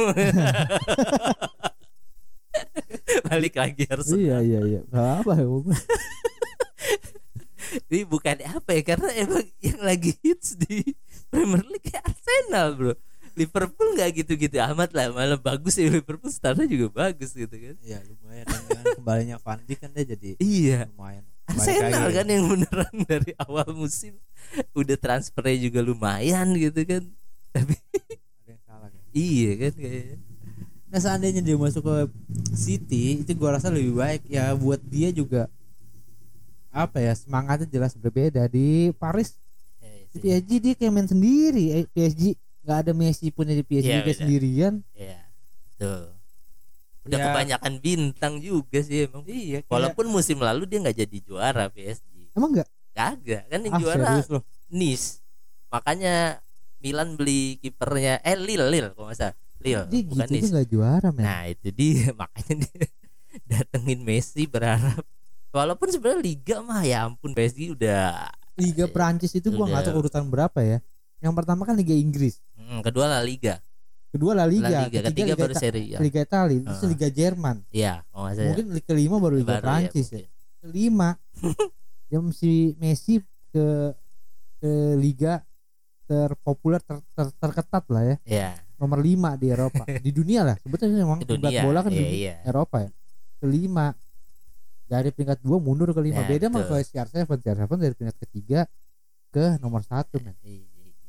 Speaker 1: Balik lagi Arsenal.
Speaker 2: Iya iya iya. Gak apa ya
Speaker 1: ini bukan apa ya karena emang yang lagi hits di Premier League Arsenal bro Liverpool nggak gitu-gitu amat lah. Malah bagus ya Liverpool startnya juga bagus gitu kan.
Speaker 2: Iya lumayan dengan kembalinya Van Dijk kan dia jadi
Speaker 1: iya.
Speaker 2: lumayan
Speaker 1: Arsenal kan yang beneran dari awal musim. Udah transfernya juga lumayan gitu kan. Tapi
Speaker 2: ada yang salah kan.
Speaker 1: iya kan kayaknya.
Speaker 2: Nah seandainya dia masuk ke City itu gua rasa lebih baik. Ya buat dia juga apa ya semangatnya jelas berbeda. Di Paris
Speaker 1: Iya
Speaker 2: di
Speaker 1: sih.
Speaker 2: PSG dia kayak main sendiri. Eh, PSG nggak ada Messi punya di PSG
Speaker 1: Iya,
Speaker 2: juga sendirian
Speaker 1: Iya. Tuh. Udah
Speaker 2: Ya.
Speaker 1: kebanyakan bintang juga sih emang.
Speaker 2: iya kayak-
Speaker 1: Walaupun musim lalu dia nggak jadi juara PSG.
Speaker 2: emang nggak
Speaker 1: Kagak, kan yang
Speaker 2: ah
Speaker 1: juara Nice. Makanya Milan beli kipernya eh Lille kalau nggak salah. Lille,
Speaker 2: dia
Speaker 1: bukan
Speaker 2: gitu
Speaker 1: Nice.
Speaker 2: juara men
Speaker 1: Nah, itu dia makanya dia datengin Messi berharap Walaupun sebenarnya liga mah ya ampun PSG udah
Speaker 2: Liga Prancis itu gua nggak tahu urutan berapa ya yang pertama kan Liga Inggris
Speaker 1: hmm, kedua La Liga.
Speaker 2: kedua La Liga,
Speaker 1: La Liga, ketiga, baru
Speaker 2: Ita-
Speaker 1: Serie A.
Speaker 2: Liga Italia terus
Speaker 1: Ah.
Speaker 2: Liga Jerman
Speaker 1: Iya, salah.
Speaker 2: mungkin Liga kelima baru Liga
Speaker 1: Baru
Speaker 2: Prancis ya,
Speaker 1: mungkin.
Speaker 2: kelima yang si Messi ke ke liga terpopuler ter, ter- terketat lah ya
Speaker 1: Iya,
Speaker 2: nomor lima di Eropa di dunia lah sebetulnya memang
Speaker 1: dunia.
Speaker 2: bola kan
Speaker 1: Iya,
Speaker 2: di
Speaker 1: iya.
Speaker 2: Eropa ya kelima dari peringkat dua mundur ke lima
Speaker 1: Nah,
Speaker 2: beda ke CR7 CR7 dari peringkat ketiga ke nomor satu
Speaker 1: Iya,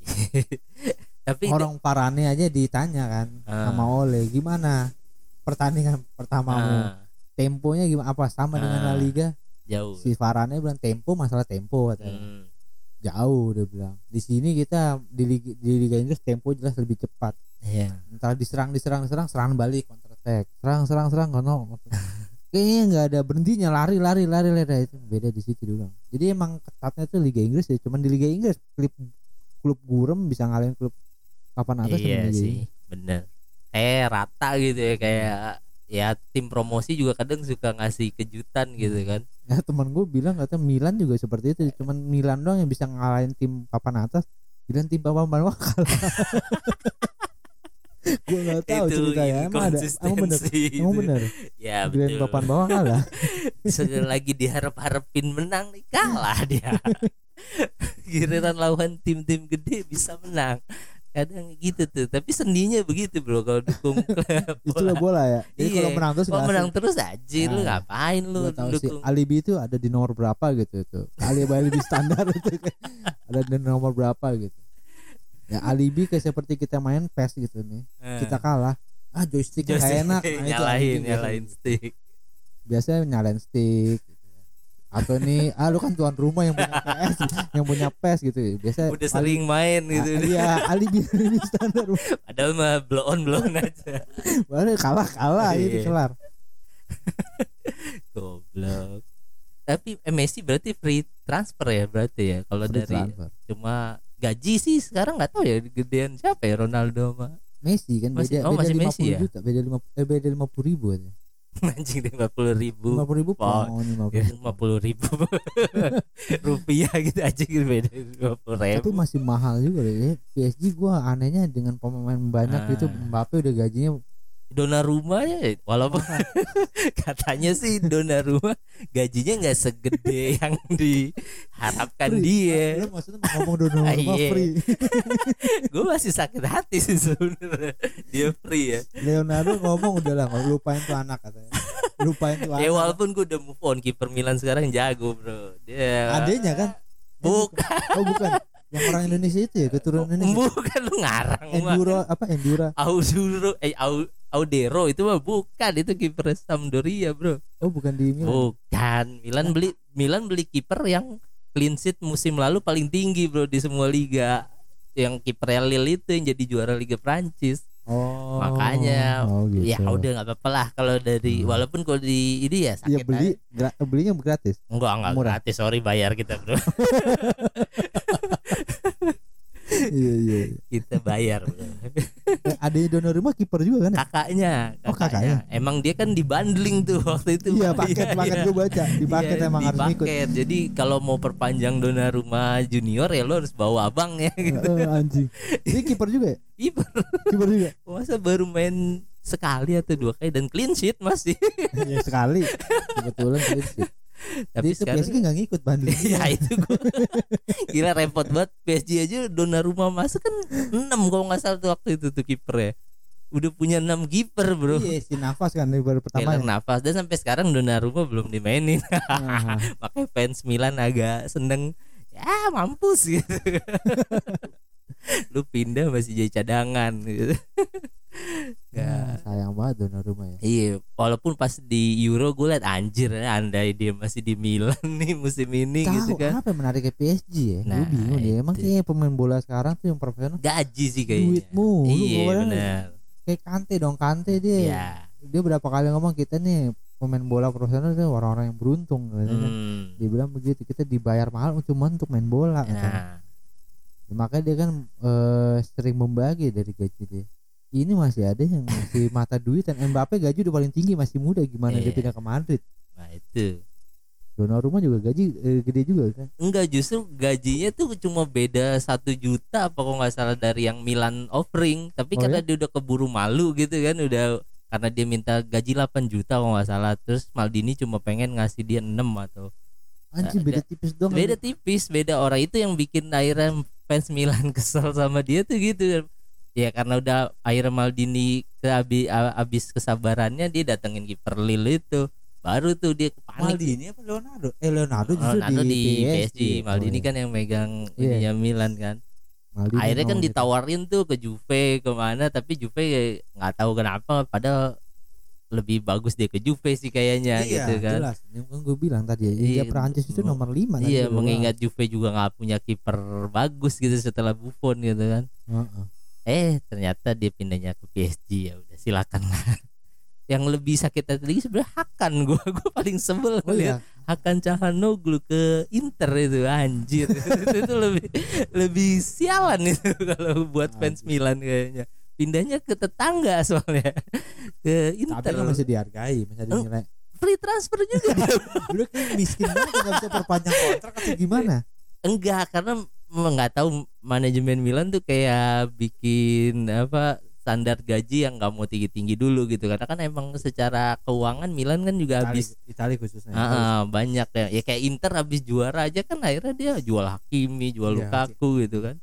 Speaker 1: Tapi
Speaker 2: orang Parane aja ditanya kan
Speaker 1: Ah.
Speaker 2: sama Ole gimana pertandingan pertamamu?
Speaker 1: Ah,
Speaker 2: temponya gimana? Apa sama dengan La
Speaker 1: Ah.
Speaker 2: Liga?
Speaker 1: Jauh.
Speaker 2: si Varane bilang tempo masalah tempo katanya.
Speaker 1: Hmm,
Speaker 2: jauh dia bilang. Di sini kita di Liga, di Liga Inggris tempo jelas lebih cepat.
Speaker 1: Iya.
Speaker 2: entar diserang diserang diserang serangan balik counter attack. Serang serang serang kono kayaknya nggak ada berhentinya lari lari lari lari itu beda di situ bilang jadi emang ketatnya tuh Liga Inggris ya cuman di Liga Inggris klub klub gurem bisa ngalahin klub papan atas
Speaker 1: Iya sih, bener. Kayak rata gitu ya kayak ya tim promosi juga kadang suka ngasih kejutan gitu kan.
Speaker 2: ya teman gue bilang kata Milan juga seperti itu cuman Milan doang yang bisa ngalahin tim papan atas bilang tim papan bawah kalah gue nggak tahu
Speaker 1: itu
Speaker 2: ceritanya emang ada emang bener emang bener
Speaker 1: Ya
Speaker 2: Bilang
Speaker 1: betul.
Speaker 2: papan bawah kalah
Speaker 1: lagi diharap-harapin menang nih kalah dia. Giliran lawan tim-tim gede bisa menang. Kadang gitu tuh, tapi seninya begitu bro kalau dukung klub.
Speaker 2: itulah bola ya jadi
Speaker 1: Iya.
Speaker 2: kalau menang terus
Speaker 1: Kalau menang
Speaker 2: asik.
Speaker 1: terus aja lu
Speaker 2: Nah,
Speaker 1: ngapain lu
Speaker 2: tahu sih
Speaker 1: dukung
Speaker 2: alibi itu ada di nomor berapa gitu tuh alibi alibi standar itu ada di nomor berapa gitu ya alibi kayak seperti kita main PES gitu nih
Speaker 1: Eh,
Speaker 2: kita kalah ah joysticknya
Speaker 1: just
Speaker 2: nggak enak Nah, itu
Speaker 1: nyalain
Speaker 2: anjing
Speaker 1: nyalain stick.
Speaker 2: biasanya nyalain stick. Atau nih ah lu kan tuan rumah yang punya PS yang punya PES gitu biasa
Speaker 1: Udah sering main gitu.
Speaker 2: iya alibi alibi standar
Speaker 1: Padahal mah blow on blow on aja.
Speaker 2: baru kalah kalah itu
Speaker 1: Iya.
Speaker 2: kelar
Speaker 1: Goblok. Tapi eh, Messi berarti free transfer ya berarti ya kalau dari
Speaker 2: transfer.
Speaker 1: cuma gaji sih sekarang nggak tahu ya gedean siapa ya Ronaldo mah
Speaker 2: Messi kan
Speaker 1: Masih-
Speaker 2: beda
Speaker 1: oh,
Speaker 2: beda
Speaker 1: masih
Speaker 2: 50
Speaker 1: Messi ya?
Speaker 2: juta beda lima eh, beda lima puluh ribu aja
Speaker 1: anjing lima puluh ribu.
Speaker 2: lima puluh ribu pound lima
Speaker 1: ya puluh ribu. Rupiah gitu aja gitu beda lima puluh
Speaker 2: tapi
Speaker 1: ribu
Speaker 2: masih mahal juga deh ya. PSG gua anehnya dengan pemain banyak gitu
Speaker 1: Ah.
Speaker 2: Mbappe udah gajinya
Speaker 1: Donnarumma ya? Walaupun katanya sih Donnarumma gajinya nggak segede yang diharapkan
Speaker 2: Free.
Speaker 1: dia.
Speaker 2: Maksudnya ngomong Donnarumma
Speaker 1: Iya.
Speaker 2: free.
Speaker 1: Gue masih sakit hati sih sebenarnya. Dia free ya.
Speaker 2: Leonardo ngomong udah lah lupain tuh anak katanya. Lupain tuh
Speaker 1: ya
Speaker 2: anak.
Speaker 1: walaupun gue udah move on kiper Milan sekarang jago bro. Dia
Speaker 2: adanya kan?
Speaker 1: Bukan.
Speaker 2: Oh bukan. Yang orang Indonesia itu ya keturunan Indonesia.
Speaker 1: Bukan lu ngarang.
Speaker 2: Enduro apa Endura
Speaker 1: Auduro eh Au, Audero itu mah bukan itu kiper Sampdoria bro
Speaker 2: oh bukan di Milan
Speaker 1: bukan Milan beli Milan beli kiper yang clean sheet musim lalu paling tinggi bro di semua liga yang kiper Lille itu yang jadi juara Liga Prancis
Speaker 2: oh
Speaker 1: makanya
Speaker 2: oh, gitu.
Speaker 1: ya udah nggak apa-apa lah kalau dari
Speaker 2: Hmm.
Speaker 1: walaupun kalau di ini ya
Speaker 2: Iya
Speaker 1: sakit
Speaker 2: beli gra- belinya gratis
Speaker 1: Enggak, enggak
Speaker 2: Murah.
Speaker 1: gratis. Sorry bayar kita, Bro.
Speaker 2: iya iya iya.
Speaker 1: kita bayar.
Speaker 2: Eh, adanya Donnarumma kiper juga kan ya?
Speaker 1: Kakaknya,
Speaker 2: Oh, kakaknya.
Speaker 1: Emang dia kan dibundling tuh waktu itu.
Speaker 2: iya
Speaker 1: Pak.
Speaker 2: paket paket
Speaker 1: iya.
Speaker 2: gue baca di paket
Speaker 1: Iya,
Speaker 2: emang
Speaker 1: di
Speaker 2: harus ikut
Speaker 1: paket. Jadi kalau mau perpanjang Donnarumma junior ya lo harus bawa abang ya gitu.
Speaker 2: Eh, anjing ini kiper juga ya
Speaker 1: Kiper
Speaker 2: kiper juga
Speaker 1: masa baru main sekali atau dua kali dan clean sheet masih.
Speaker 2: ya sekali kebetulan clean sheet.
Speaker 1: Tapi
Speaker 2: Dia
Speaker 1: sekarang
Speaker 2: PSG nggak ngikut banding
Speaker 1: ya itu gua gila repot banget. PSG aja Donnarumma masuk kan 6 kalau nggak salah tuh waktu itu tuh kiper ya udah punya 6 kiper bro.
Speaker 2: Iya si nafas kan baru pertama
Speaker 1: Kehilangan nafas. Dan sampai sekarang Donnarumma belum dimainin.
Speaker 2: Nah,
Speaker 1: makanya fans Milan agak seneng. Ya mampus gitu lu pindah masih jadi cadangan gitu Ya.
Speaker 2: sayang banget Donnarumma ya
Speaker 1: Iya, walaupun pas di Euro gue liat anjir andai dia masih di Milan nih musim ini gitu
Speaker 2: tahu
Speaker 1: kan.
Speaker 2: apa yang menarik ke PSG ya
Speaker 1: Nah,
Speaker 2: gue bingung dia emang kayak pemain bola sekarang tuh yang profesional
Speaker 1: Gaji sih kayaknya.
Speaker 2: duit mulu
Speaker 1: Iya benar.
Speaker 2: kayak Kante dong Kante dia
Speaker 1: Iya.
Speaker 2: dia berapa kali ngomong kita nih pemain bola profesional itu orang-orang yang beruntung katanya.
Speaker 1: Hmm.
Speaker 2: dia bilang begitu kita dibayar mahal cuma untuk main bola.
Speaker 1: Nah,
Speaker 2: Ya, makanya dia kan eh, sering membagi dari gaji dia. Ini masih ada yang masih mata duit dan Mbappe gaji udah paling tinggi masih muda. Gimana dia
Speaker 1: Iya.
Speaker 2: pindah ke Madrid?
Speaker 1: Nah itu.
Speaker 2: Donnarumma juga gaji eh, gede juga kan?
Speaker 1: Enggak justru gajinya tuh cuma beda satu juta apa kok nggak salah dari yang Milan offering. Tapi
Speaker 2: Oh,
Speaker 1: karena
Speaker 2: ya?
Speaker 1: dia udah keburu malu gitu kan udah karena dia minta gaji 8 juta kalau nggak salah. Terus Maldini cuma pengen ngasih dia 6 atau
Speaker 2: anjir
Speaker 1: Ada-
Speaker 2: beda tipis dong
Speaker 1: beda tipis beda orang. Itu yang bikin akhirnya fans Milan kesel sama dia tuh gitu. Ya karena udah akhirnya Maldini ke abis kesabarannya dia datengin kiper Lille itu. Baru tuh dia panik
Speaker 2: Maldini apa Leonardo? Eh Leonardo justru
Speaker 1: Ronaldo
Speaker 2: di,
Speaker 1: di, PSG, Maldini
Speaker 2: Oh, iya.
Speaker 1: kan yang megang
Speaker 2: Iya.
Speaker 1: ininya Milan kan.
Speaker 2: Maldini
Speaker 1: akhirnya kan
Speaker 2: gitu.
Speaker 1: ditawarin tuh ke Juve ke mana tapi Juve ya nggak tahu kenapa padahal lebih bagus dia ke Juve sih kayaknya
Speaker 2: iya,
Speaker 1: gitu kan.
Speaker 2: jelas. Yang gue bilang tadi ya
Speaker 1: Iya,
Speaker 2: Prancis itu nomor 5
Speaker 1: iya mengingat Juve juga nggak punya kiper bagus gitu setelah Buffon gitu kan. Eh ternyata dia pindahnya ke PSG ya udah silakan. Lah yang lebih sakit hati lagi sebenarnya Hakan gua gua paling sebel
Speaker 2: oh iya.
Speaker 1: Hakan Calhanoglu ke Inter itu anjir. Itu, itu lebih lebih sialan itu kalau buat fans
Speaker 2: Anjir.
Speaker 1: Milan kayaknya pindahnya ke tetangga soalnya. Ke
Speaker 2: tapi
Speaker 1: Inter
Speaker 2: kan masih dihargai masih ada
Speaker 1: Oh.
Speaker 2: nilai.
Speaker 1: free transfer juga dia.
Speaker 2: kayak miskin banget nggak bisa perpanjang kontrak atau gimana?
Speaker 1: Enggak karena nggak tahu manajemen Milan tuh kayak bikin apa standar gaji yang nggak mau tinggi tinggi dulu gitu. Karena kan emang secara keuangan Milan kan juga habis
Speaker 2: Itali khususnya.
Speaker 1: Ah, banyak ya. Ya kayak Inter habis juara aja kan akhirnya dia jual Hakimi jual
Speaker 2: Iya,
Speaker 1: Lukaku gitu kan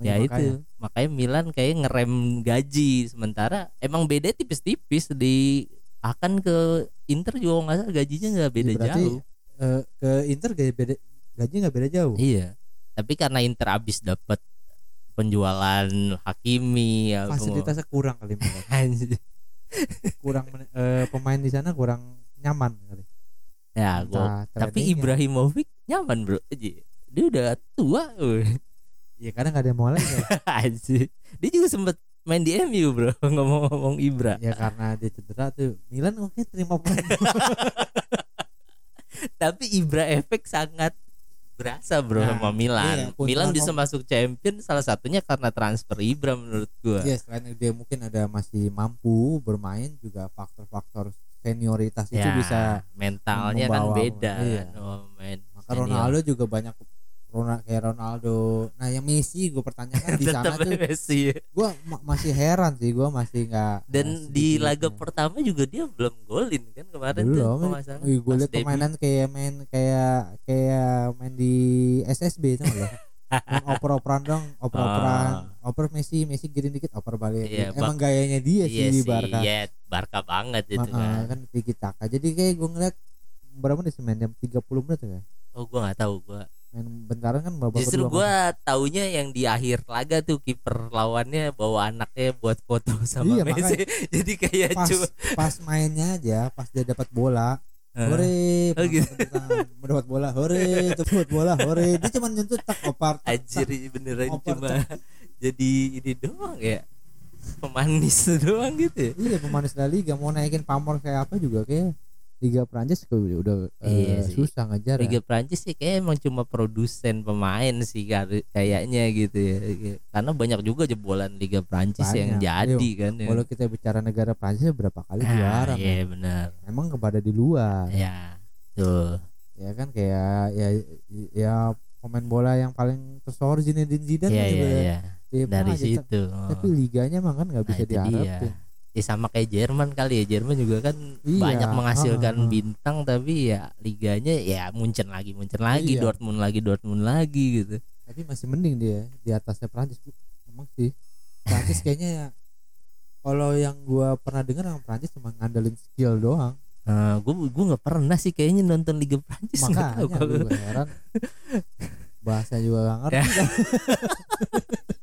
Speaker 1: ya
Speaker 2: Makanya.
Speaker 1: itu. makanya. Milan kayak ngerem gaji. Sementara emang beda tipis-tipis. Di akan ke Inter juga nggak salah gajinya nggak beda
Speaker 2: Ya, berarti,
Speaker 1: jauh.
Speaker 2: Eh, ke Inter gaji beda gaji nggak beda jauh.
Speaker 1: Iya. Tapi karena Inter habis dapat penjualan Hakimi ya
Speaker 2: fasilitasnya kurang kali kurang eh, pemain di sana kurang nyaman kali.
Speaker 1: Ya gua tapi. Ibrahimovic nyaman bro. Dia udah tua woy.
Speaker 2: ya kadang nggak ada yang mau lagi.
Speaker 1: Anjir. dia juga sempet main di MU bro ngomong-ngomong Ibra
Speaker 2: ya karena dia cedera tuh Milan oke terima pemain
Speaker 1: tapi Ibra efek sangat berasa bro
Speaker 2: Nah,
Speaker 1: sama Milan
Speaker 2: iya,
Speaker 1: Milan bisa masuk champion salah satunya karena transfer Ibra menurut gua
Speaker 2: ya selain dia mungkin ada masih mampu bermain juga faktor-faktor senioritas itu
Speaker 1: ya,
Speaker 2: bisa
Speaker 1: mentalnya kan
Speaker 2: membawa-
Speaker 1: beda
Speaker 2: iya.
Speaker 1: kan oh,
Speaker 2: maka
Speaker 1: senior.
Speaker 2: Ronaldo juga banyak Ronaldo kayak Ronaldo. Nah yang Messi gue pertanyakan di sana tuh.
Speaker 1: Messi.
Speaker 2: Gue masih heran sih gue masih nggak
Speaker 1: dan
Speaker 2: nggak
Speaker 1: di
Speaker 2: sedikit
Speaker 1: laga
Speaker 2: ya.
Speaker 1: pertama juga dia belum golin kan kemarin tuh
Speaker 2: belum.
Speaker 1: nggak salah.
Speaker 2: gue liat
Speaker 1: debut.
Speaker 2: permainan kayak main kayak kayak main di SSB itu loh oper-operan dong oper-operan. Oper Messi Messi giring dikit oper balik.
Speaker 1: Ah. Iya,
Speaker 2: emang gayanya dia
Speaker 1: iya
Speaker 2: sih di Barca.
Speaker 1: Iya Barca banget itu
Speaker 2: Ma-
Speaker 1: kan.
Speaker 2: kan tiki taka jadi kayak gue ngeliat berapa menit sih main jam 30 menit ya?
Speaker 1: Oh gua nggak taau gua
Speaker 2: main bentaran kan babak
Speaker 1: Justru gua taunya yang di akhir laga tuh kiper lawannya bawa anaknya buat foto sama
Speaker 2: Iya,
Speaker 1: Messi. Jadi kayak
Speaker 2: pas
Speaker 1: cuma
Speaker 2: pas mainnya aja pas dia dapat bola hore
Speaker 1: Oh, gitu.
Speaker 2: penonton dapat bola hore dapat bola hore dia cuma nyentuh tak opar tak,
Speaker 1: anjir
Speaker 2: tak.
Speaker 1: ini beneran
Speaker 2: Oper
Speaker 1: cuma jadi ini doang ya. Pemanis doang gitu ya.
Speaker 2: iya pemanis La Liga mau naikin pamor kayak apa juga kayak Liga Prancis udah, udah
Speaker 1: Iya
Speaker 2: eh,
Speaker 1: sih.
Speaker 2: susah ngejar ya.
Speaker 1: Liga Prancis sih kayak emang cuma produsen pemain sih kayaknya gitu ya. Karena banyak juga jebolan Liga Prancis yang jadi kan. ya.
Speaker 2: kalau kita bicara negara Prancis berapa kali
Speaker 1: Ah,
Speaker 2: juara
Speaker 1: iya
Speaker 2: men.
Speaker 1: benar.
Speaker 2: emang kepada di luar
Speaker 1: Ya. Tuh.
Speaker 2: ya kan kayak ya ya pemain bola yang paling tersohor Zinedine Zidane
Speaker 1: Iya
Speaker 2: kan juga
Speaker 1: iya iya.
Speaker 2: dia
Speaker 1: Dari
Speaker 2: aja.
Speaker 1: situ.
Speaker 2: tapi liganya emang kan nggak
Speaker 1: Nah,
Speaker 2: bisa
Speaker 1: itu dia. Ya sama kayak Jerman kali ya. Jerman juga kan
Speaker 2: Iya,
Speaker 1: banyak menghasilkan
Speaker 2: ah, ah, ah.
Speaker 1: bintang tapi ya liganya ya Munchen lagi, Munchen lagi,
Speaker 2: Iya.
Speaker 1: Dortmund lagi, Dortmund lagi gitu.
Speaker 2: tapi masih mending dia di atasnya Prancis emang sih Prancis kayaknya ya kalau yang gua pernah dengar yang Prancis cuma ngandelin skill doang
Speaker 1: Nah, gue gue nggak pernah sih kayaknya nonton Liga Prancis nggak
Speaker 2: makanya gue heran bahasa juga gak ngerti
Speaker 1: Ya.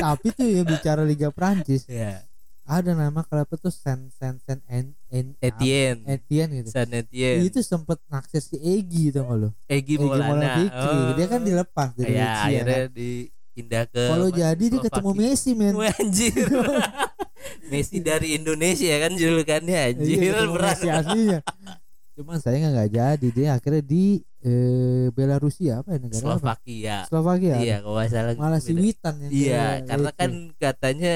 Speaker 2: tapi tuh ya bicara Liga Prancis
Speaker 1: ya
Speaker 2: ada nama klubnya tuh Sen Sen Sen En En
Speaker 1: Etienne.
Speaker 2: Etienne gitu.
Speaker 1: San Etienne.
Speaker 2: Itu sempet nakses si Egi tuh nggak lo
Speaker 1: Egi
Speaker 2: Egi
Speaker 1: Maulana
Speaker 2: Fikri.
Speaker 1: Oh.
Speaker 2: dia kan dilepas dari
Speaker 1: ya
Speaker 2: Lechia,
Speaker 1: akhirnya
Speaker 2: kan.
Speaker 1: dipindah ke
Speaker 2: kalau
Speaker 1: apa?
Speaker 2: jadi dia ketemu. Messi men.
Speaker 1: Anjir. Messi dari Indonesia kan julukannya anjir
Speaker 2: Iya,
Speaker 1: berat.
Speaker 2: Aslinya cuman saya nggak jadi. Dia akhirnya di eh, Belarusia apa ya negara apa?
Speaker 1: Slovakia.
Speaker 2: Slovakia.
Speaker 1: Iya kalau nggak salah
Speaker 2: malah si. Witan yang
Speaker 1: iya
Speaker 2: ke
Speaker 1: karena
Speaker 2: Lechia.
Speaker 1: kan katanya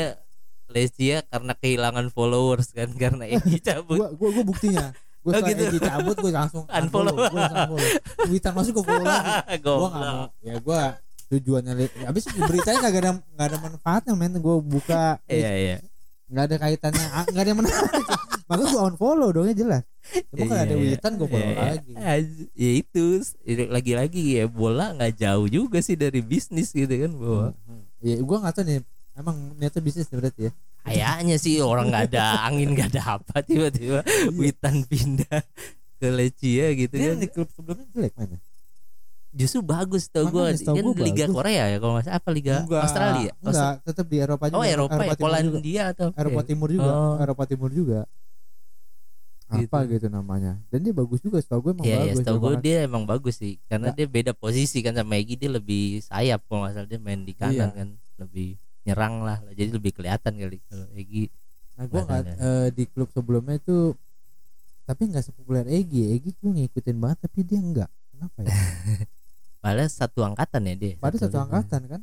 Speaker 1: Lesia karena kehilangan followers kan karena Egi cabut
Speaker 2: gua gua gua buktinya. Gua
Speaker 1: Oh, gitu.
Speaker 2: Egi cabut gua langsung
Speaker 1: Unfollow.
Speaker 2: unfollow gua langsung Witan masuk gua follow lagi. Gua nggak mau. Ya gua tujuannya habis beritanya kagak ada nggak ada manfaatnya men. Gua buka
Speaker 1: iya iya
Speaker 2: nggak ada kaitannya. Ah, nggak ada yang menarik. Maka gua unfollow dongnya jelas. Cuma kalau ada
Speaker 1: Iya, iya.
Speaker 2: Witan gua follow
Speaker 1: Iya, iya.
Speaker 2: lagi
Speaker 1: Aj- ya itu. Itu lagi-lagi ya bola nggak jauh juga sih dari bisnis gitu kan bahwa
Speaker 2: Iya, gua nggak tahu nih. Emang niatnya bisnis berarti ya?
Speaker 1: Kayaknya sih orang nggak ada angin nggak ada apa tiba-tiba Witan pindah ke Lechia gitu
Speaker 2: dia
Speaker 1: kan.
Speaker 2: di klub sebelumnya jelek mana
Speaker 1: justru bagus tau gue kan
Speaker 2: gua
Speaker 1: Liga
Speaker 2: bagus.
Speaker 1: Korea ya kalau nggak salah. Apa Liga Australia?
Speaker 2: Enggak. Tetap di Eropa juga.
Speaker 1: Oh Eropa, ya
Speaker 2: Timur juga.
Speaker 1: Polandia atau
Speaker 2: Eropa Timur juga.
Speaker 1: Oh.
Speaker 2: Eropa Timur juga. Apa
Speaker 1: Gitu.
Speaker 2: gitu namanya. Dan dia bagus juga setahu gue emang
Speaker 1: Iya, ya,
Speaker 2: bagus
Speaker 1: setahu gue
Speaker 2: Eropa.
Speaker 1: dia emang bagus sih. Karena
Speaker 2: Nggak.
Speaker 1: dia beda posisi kan sama Egi. Dia lebih sayap kalau nggak salah. Dia main di kanan
Speaker 2: Iya.
Speaker 1: kan. Lebih nyerang lah. Jadi lebih kelihatan kali kalau Egi.
Speaker 2: Nah gue nggak
Speaker 1: Makanya.
Speaker 2: eh, di klub sebelumnya itu tapi nggak sepopuler Egi Egi gue ngikutin banget tapi dia enggak kenapa ya
Speaker 1: padahal satu angkatan ya dia
Speaker 2: pada satu angkatan. kan?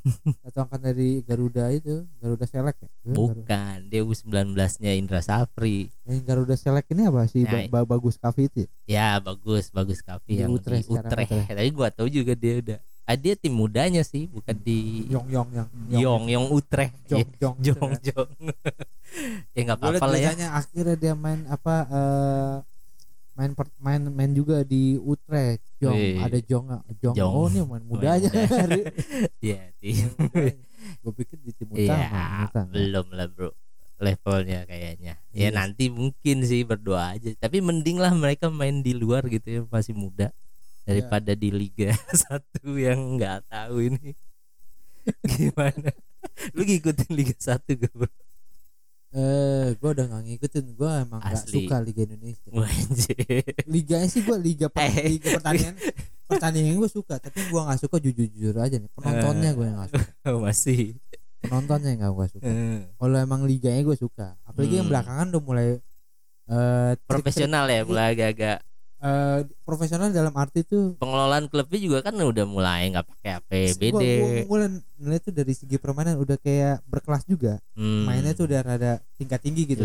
Speaker 2: Satu angkatan dari Garuda itu Garuda Select ya? Garuda.
Speaker 1: bukan dia U19 nya Indra Safri.
Speaker 2: Yang Garuda Select ini apa sih?
Speaker 1: Nah,
Speaker 2: Ba- Ba- bagus Kavi itu ya?
Speaker 1: ya bagus bagus Kavi
Speaker 2: Di
Speaker 1: yang
Speaker 2: Utrecht
Speaker 1: di Utrecht.
Speaker 2: Utrecht.
Speaker 1: tapi gua tahu juga dia udah ah, dia tim mudanya sih bukan di
Speaker 2: Yong Yong yang
Speaker 1: Yong Yong Utrecht.
Speaker 2: Jong Jong
Speaker 1: Jong Jong. Ya nggak apa-apa lah ya.
Speaker 2: akhirnya dia main apa eh, main per- main main juga di Utrecht Jong
Speaker 1: Wih.
Speaker 2: ada Jong Jong,
Speaker 1: Jong.
Speaker 2: oh ini main muda aja
Speaker 1: muda. ya tim
Speaker 2: gue pikir di tim
Speaker 1: Iya,
Speaker 2: utama bukan.
Speaker 1: belum lah bro levelnya kayaknya. Ya
Speaker 2: Iya.
Speaker 1: nanti mungkin sih berdoa aja. Tapi mending lah mereka main di luar gitu ya masih muda daripada di Liga satu yang nggak tahu ini gimana. Lu ngikutin Liga satu gak bro?
Speaker 2: Eh gue udah gak ngikutin. Gue emang gak
Speaker 1: Asli.
Speaker 2: suka Liga Indonesia. Liganya sih gue liga, per-
Speaker 1: Eh.
Speaker 2: liga pertandingan. Pertandingan gue suka tapi gue gak suka jujur jujur aja nih. Penontonnya gue yang gak suka.
Speaker 1: Masih.
Speaker 2: penontonnya yang gak gue suka.
Speaker 1: Eh,
Speaker 2: kalau emang liganya gue suka apalagi yang
Speaker 1: Hmm.
Speaker 2: belakangan udah mulai eh trik-trik-
Speaker 1: Profesional ya mulai agak-agak
Speaker 2: eh, profesional dalam arti tuh
Speaker 1: pengelolaan klubnya juga kan udah mulai nggak pakai APBD.
Speaker 2: Gua, gua mulai tuh dari segi permainan udah kayak berkelas juga
Speaker 1: Hmm.
Speaker 2: mainnya tuh udah rada tingkat tinggi gitu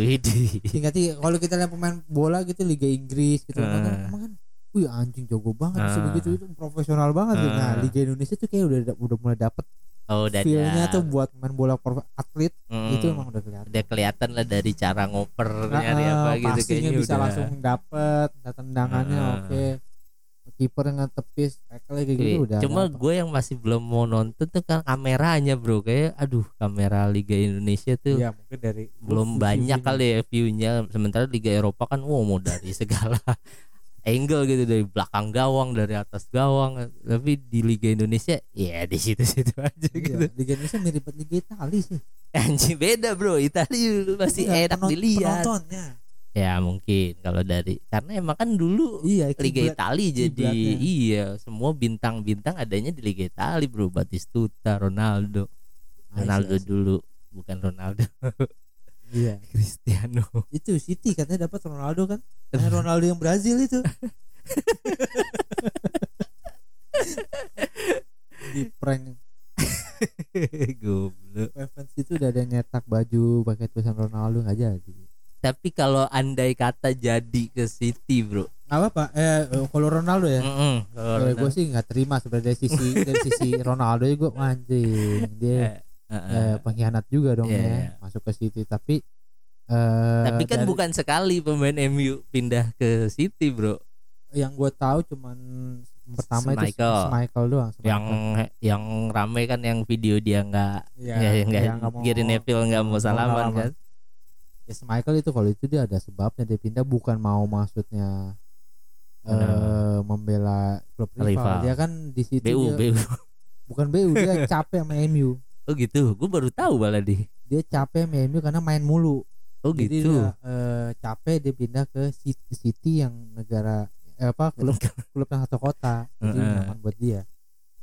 Speaker 2: tingkat tinggi kalau kita lihat pemain bola gitu Liga Inggris gitu
Speaker 1: Ah.
Speaker 2: kan emang kan wih anjing jago banget bisa
Speaker 1: Ah.
Speaker 2: begitu itu profesional banget gitu. nah
Speaker 1: Ah.
Speaker 2: Liga Indonesia tuh kayak udah udah mulai dapet
Speaker 1: Oh, udah
Speaker 2: feelnya tuh buat main bola atlet
Speaker 1: Hmm.
Speaker 2: itu emang udah kelihatan.
Speaker 1: Udah kelihatan lah dari cara ngoper
Speaker 2: Nah,
Speaker 1: nyari apa gitu kayaknya
Speaker 2: bisa
Speaker 1: udah.
Speaker 2: langsung dapet tendangannya
Speaker 1: Ah.
Speaker 2: oke. Kiper yang tepis tackle kayak gitu
Speaker 1: Wih,
Speaker 2: udah
Speaker 1: cuma gue yang masih belum mau nonton tuh kan kameranya bro. Kayak aduh kamera Liga Indonesia tuh
Speaker 2: Iya, mungkin dari
Speaker 1: belum banyak kali ya viewnya. Sementara Liga Eropa kan wow mau dari segala angle gitu dari belakang gawang dari atas gawang. Tapi di Liga Indonesia ya di situ-situ aja
Speaker 2: Iya,
Speaker 1: gitu.
Speaker 2: Liga Indonesia mirip banget Liga Itali sih.
Speaker 1: Anjing beda bro. Italia masih
Speaker 2: Iya,
Speaker 1: enak
Speaker 2: penon-
Speaker 1: dilihat.
Speaker 2: penontonnya.
Speaker 1: Ya mungkin kalau dari karena emang kan dulu
Speaker 2: iya
Speaker 1: Liga Italia jadi
Speaker 2: kiblatnya.
Speaker 1: iya semua bintang-bintang adanya di Liga Italia bro. Batistuta Ronaldo. Ronaldo
Speaker 2: I see, I see.
Speaker 1: dulu bukan Ronaldo
Speaker 2: iya.
Speaker 1: Cristiano.
Speaker 2: Itu City katanya dapat Ronaldo kan? Yang Ronaldo yang Brazil itu. Di prank.
Speaker 1: Goblok.
Speaker 2: Fans itu udah ada yang nyetak baju pakai tulisan Ronaldo nggak jadi.
Speaker 1: Tapi kalau andai kata jadi ke City bro.
Speaker 2: Nggak apa eh eh, kalau Ronaldo ya?
Speaker 1: Mm-mm, kalau
Speaker 2: gue
Speaker 1: Ronaldo-
Speaker 2: sih nggak terima sebenarnya dari sisi dari sisi Ronaldo ya gue anjing. Dia
Speaker 1: Eh. eh,
Speaker 2: pengkhianat juga dong
Speaker 1: Iya,
Speaker 2: ya
Speaker 1: iya.
Speaker 2: masuk ke City tapi eh
Speaker 1: tapi kan
Speaker 2: dari-
Speaker 1: bukan sekali pemain MU pindah ke City bro
Speaker 2: yang gue tahu cuman pertama itu. Michael doang
Speaker 1: yang yang rame kan yang video dia nggak
Speaker 2: ya,
Speaker 1: ya, nggak
Speaker 2: yang nggak
Speaker 1: Gary Neville nggak mau salaman kan
Speaker 2: Yes, Michael itu kalau itu dia ada sebabnya dia pindah bukan mau maksudnya eh
Speaker 1: Benar.
Speaker 2: membela klub rival.
Speaker 1: Rival.
Speaker 2: Dia kan di situ
Speaker 1: BU
Speaker 2: dia,
Speaker 1: BU
Speaker 2: bukan BU dia capek sama MU.
Speaker 1: Oh gitu? Gue baru tahu malah di
Speaker 2: dia capek MU karena main mulu.
Speaker 1: Oh
Speaker 2: jadi
Speaker 1: gitu?
Speaker 2: dia eh, capek dia pindah ke City, City yang negara eh, apa klub klub yang satu kota. Jadi nyaman buat dia.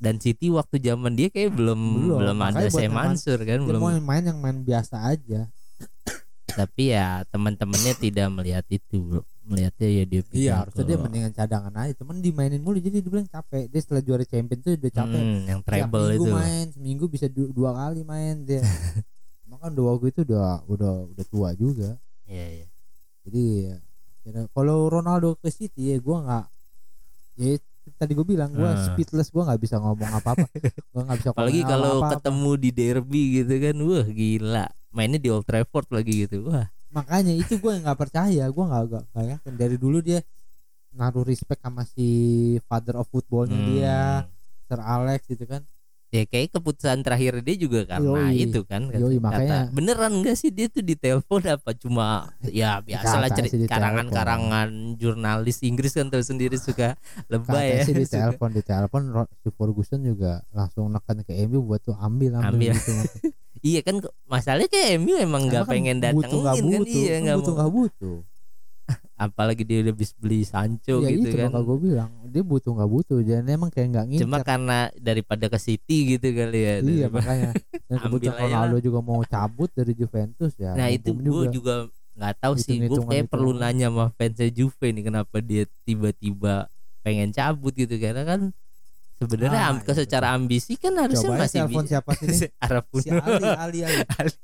Speaker 1: Dan City waktu zaman dia kayak belum
Speaker 2: Belum,
Speaker 1: belum, ada
Speaker 2: nyaman.
Speaker 1: Mansur kan
Speaker 2: dia
Speaker 1: belum.
Speaker 2: mau main yang main biasa aja.
Speaker 1: Tapi ya teman-temannya tidak melihat itu bro melihatnya ya dia
Speaker 2: iya harusnya dia mendingan cadangan aja. Cuman dimainin mulu. Jadi dia bilang capek. Dia setelah juara champion tuh udah capek.
Speaker 1: Hmm, yang treble itu.
Speaker 2: main seminggu bisa du- dua kali main dia. Emang kan dua waktu itu udah udah udah tua juga.
Speaker 1: Iya, iya.
Speaker 2: jadi ya, kira- kalau Ronaldo ke City ya gua nggak ya tadi gue bilang gua
Speaker 1: Ah.
Speaker 2: speechless gua nggak bisa ngomong apa apa gua nggak bisa
Speaker 1: apalagi kalau
Speaker 2: apa-apa.
Speaker 1: ketemu di derby gitu kan wah gila. Mainnya di Old Trafford lagi gitu wah
Speaker 2: makanya itu gue nggak percaya gue nggak nggak nggak yakin. Dari dulu dia naruh respect sama si father of footballnya
Speaker 1: hmm.
Speaker 2: dia Sir Alex gitu kan.
Speaker 1: Ya kayak keputusan terakhir dia juga karena
Speaker 2: Yoi.
Speaker 1: itu kan kata-
Speaker 2: Yoi,
Speaker 1: kata,
Speaker 2: makanya-
Speaker 1: beneran enggak sih dia tuh ditelepon apa? Cuma ya biasalah cerita karangan-karangan jurnalis Inggris kan tahu sendiri suka lebay ya.
Speaker 2: sih di telepon di telepon si Ferguson juga langsung neken ke MU buat tuh ambil ambil,
Speaker 1: Ambil.
Speaker 2: gitu
Speaker 1: iya kan masalahnya kayak MU emang nggak
Speaker 2: kan
Speaker 1: pengen
Speaker 2: butuh
Speaker 1: datengin
Speaker 2: nggak
Speaker 1: kan?
Speaker 2: butuh,
Speaker 1: iya
Speaker 2: kan
Speaker 1: nggak
Speaker 2: butuh nggak butuh.
Speaker 1: Apalagi dia udah bis beli Sancho
Speaker 2: ya
Speaker 1: gitu
Speaker 2: itu
Speaker 1: kan.
Speaker 2: gue bilang dia butuh nggak butuh. Jadi emang kayak nggak ngincer
Speaker 1: cuma karena daripada ke City gitu kali ya
Speaker 2: iya makanya. Dan kebetulan Ronaldo juga mau cabut dari Juventus ya.
Speaker 1: Nah itu gue juga. nggak tahu sih. Gue kayak
Speaker 2: itu.
Speaker 1: perlu nanya sama fansnya Juve nih kenapa dia tiba-tiba pengen cabut gitu. Karena kan sebenarnya
Speaker 2: Ah, iya,
Speaker 1: secara ambisi kan harusnya
Speaker 2: coba ya
Speaker 1: masih
Speaker 2: telepon siapa sih
Speaker 1: Arab
Speaker 2: si Ali Ali Ali
Speaker 1: Ali.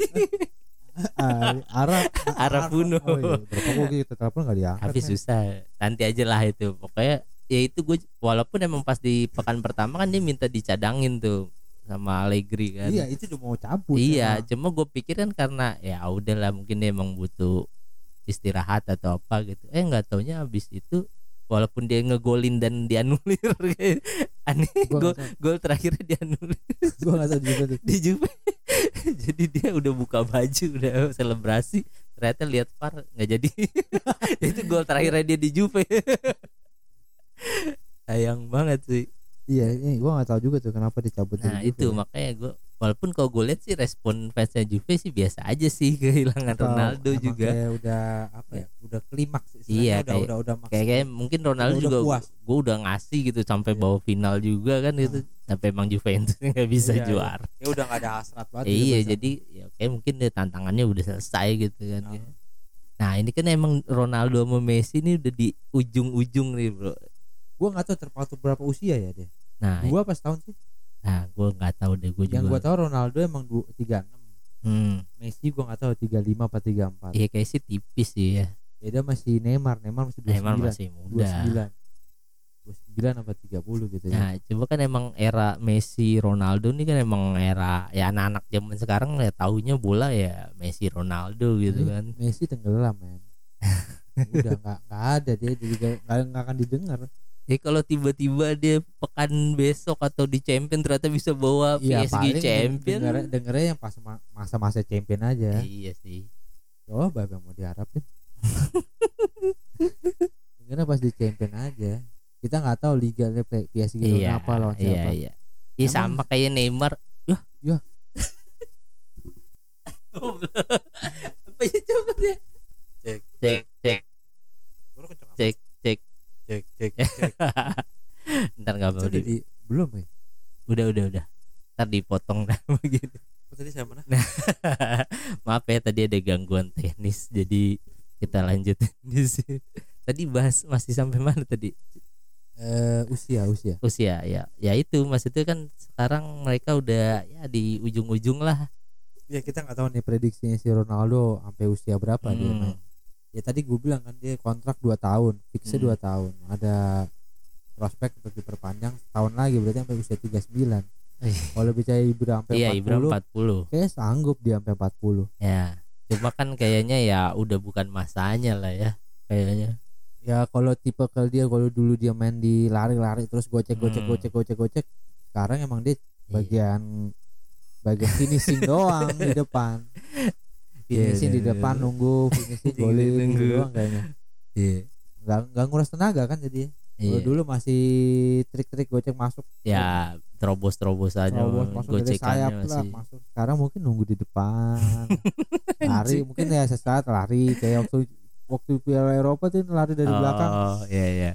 Speaker 2: Ali Arab
Speaker 1: Arab Puno.
Speaker 2: oh, iya. berapa kali kita telepon nggak diangkat
Speaker 1: tapi
Speaker 2: men.
Speaker 1: susah nanti aja lah itu pokoknya ya itu gue walaupun emang pas di pekan pertama kan dia minta dicadangin tuh sama Allegri kan
Speaker 2: iya itu udah mau cabut
Speaker 1: iya
Speaker 2: emang.
Speaker 1: cuma gue pikir kan karena ya udahlah mungkin dia emang butuh istirahat atau apa gitu eh nggak taunya habis itu walaupun dia ngegolin dan dianulir aneh.
Speaker 2: Gua
Speaker 1: gol gol terakhirnya dianulir.
Speaker 2: Gua nggak tahu juga tuh.
Speaker 1: Di Juve. Jadi dia udah buka baju udah selebrasi. Ternyata lihat VAR nggak jadi. Itu gol terakhirnya dia di Juve. Sayang banget sih.
Speaker 2: Iya ini gua nggak tahu juga tuh kenapa dicabut
Speaker 1: nah itu
Speaker 2: Juve.
Speaker 1: makanya gue walaupun kalau gue lihat sih respon fansnya Juve sih biasa aja sih kehilangan
Speaker 2: Atau
Speaker 1: Ronaldo juga
Speaker 2: kayak udah apa ya udah klimaks
Speaker 1: Iya,
Speaker 2: udah,
Speaker 1: kayak-
Speaker 2: udah udah
Speaker 1: kayak kayak mungkin Ronaldo
Speaker 2: Udah
Speaker 1: juga
Speaker 2: puas.
Speaker 1: gue udah ngasih gitu sampai
Speaker 2: Iya.
Speaker 1: bawa final juga kan gitu tapi emang Juventus nggak bisa
Speaker 2: Iya, iya.
Speaker 1: juara
Speaker 2: ya udah nggak ada hasrat banget gitu
Speaker 1: iya
Speaker 2: bahasa.
Speaker 1: jadi ya kayak mungkin deh tantangannya udah selesai gitu kan ya. nah ini kan emang Ronaldo sama Messi ini udah di ujung-ujung nih bro
Speaker 2: gua nggak tahu terpaut berapa usia ya dia
Speaker 1: nah
Speaker 2: dua pas tahun sih
Speaker 1: nah gue nggak tahu deh gue
Speaker 2: yang gua
Speaker 1: juga
Speaker 2: tahu Ronaldo emang dua tiga enam
Speaker 1: hmm,
Speaker 2: Messi gua nggak tahu tiga lima apa tiga empat.
Speaker 1: Iya kayak sih tipis sih ya.
Speaker 2: Beda masih Neymar Neymar masih dua
Speaker 1: Neymar masih
Speaker 2: dua
Speaker 1: muda
Speaker 2: sembilan. Dua sembilan apa tiga puluh gitu ya.
Speaker 1: Nah, coba kan emang era Messi Ronaldo ini kan emang era ya anak-anak zaman sekarang ya taunya bola ya Messi Ronaldo gitu
Speaker 2: Hmm.
Speaker 1: kan.
Speaker 2: Messi tenggelam men. Udah nggak nggak ada dia dia juga nggak akan didengar
Speaker 1: Ya kalau tiba-tiba dia pekan besok atau di champion ternyata bisa bawa
Speaker 2: Iya
Speaker 1: PSG champion.
Speaker 2: dengernya, dengernya yang pas ma- masa-masa champion aja
Speaker 1: Iya sih.
Speaker 2: coba yang mau diharapin dengernya pas di champion aja kita nggak tahu liga PSG
Speaker 1: Iya,
Speaker 2: apa lawan
Speaker 1: iya,
Speaker 2: siapa
Speaker 1: iya. Iya
Speaker 2: Emang-
Speaker 1: sama kayak Neymar. Yah.
Speaker 2: Yah.
Speaker 1: Apa ya coba deh.
Speaker 2: Cek.
Speaker 1: Cek, cek, cek, cek.
Speaker 2: cek cek
Speaker 1: Ntar nggak mau di,
Speaker 2: belum ya
Speaker 1: udah udah udah. Ntar dipotong dah begitu.
Speaker 2: Oh, tadi saya mana
Speaker 1: Maaf ya tadi ada gangguan teknis jadi kita lanjutin di sini. Tadi bahas masih sampai mana tadi?
Speaker 2: eh usia usia
Speaker 1: Usia ya. Ya itu maksudnya kan sekarang mereka udah ya di ujung-ujung lah.
Speaker 2: ya kita nggak tahu nih prediksinya si Ronaldo sampai usia berapa dia
Speaker 1: Hmm.
Speaker 2: main ya tadi gue bilang kan dia kontrak 2 tahun fixnya
Speaker 1: Hmm.
Speaker 2: 2 tahun ada prospek untuk diperpanjang tahun lagi berarti sampai usia 39
Speaker 1: Ih.
Speaker 2: kalau bicara Ibra sampai
Speaker 1: Iya,
Speaker 2: 40
Speaker 1: Ibra 40.
Speaker 2: kayak sanggup dia sampai 40
Speaker 1: Ya. Cuma kan kayaknya ya udah bukan masanya lah ya. Kayaknya.
Speaker 2: ya kalau tipe kalau dia kalau dulu dia main di lari-lari terus gocek gocek
Speaker 1: Hmm.
Speaker 2: gocek gocek gocek sekarang emang dia
Speaker 1: Iya.
Speaker 2: bagian bagian finishing doang di depan finishing di
Speaker 1: Iya,
Speaker 2: depan
Speaker 1: iya.
Speaker 2: nunggu finishing gitu
Speaker 1: nunggu.
Speaker 2: doang kayaknya
Speaker 1: Iya.
Speaker 2: nggak nggak nguras tenaga kan jadi
Speaker 1: Iya.
Speaker 2: dulu masih trik-trik gocek masuk
Speaker 1: Ya aja
Speaker 2: terobos masuk dari sayap
Speaker 1: gocekannya
Speaker 2: lah
Speaker 1: masih.
Speaker 2: masuk sekarang mungkin nunggu di depan lari mungkin ya sesaat lari kayak waktu waktu Piala Eropa tuh lari dari belakang
Speaker 1: oh iya iya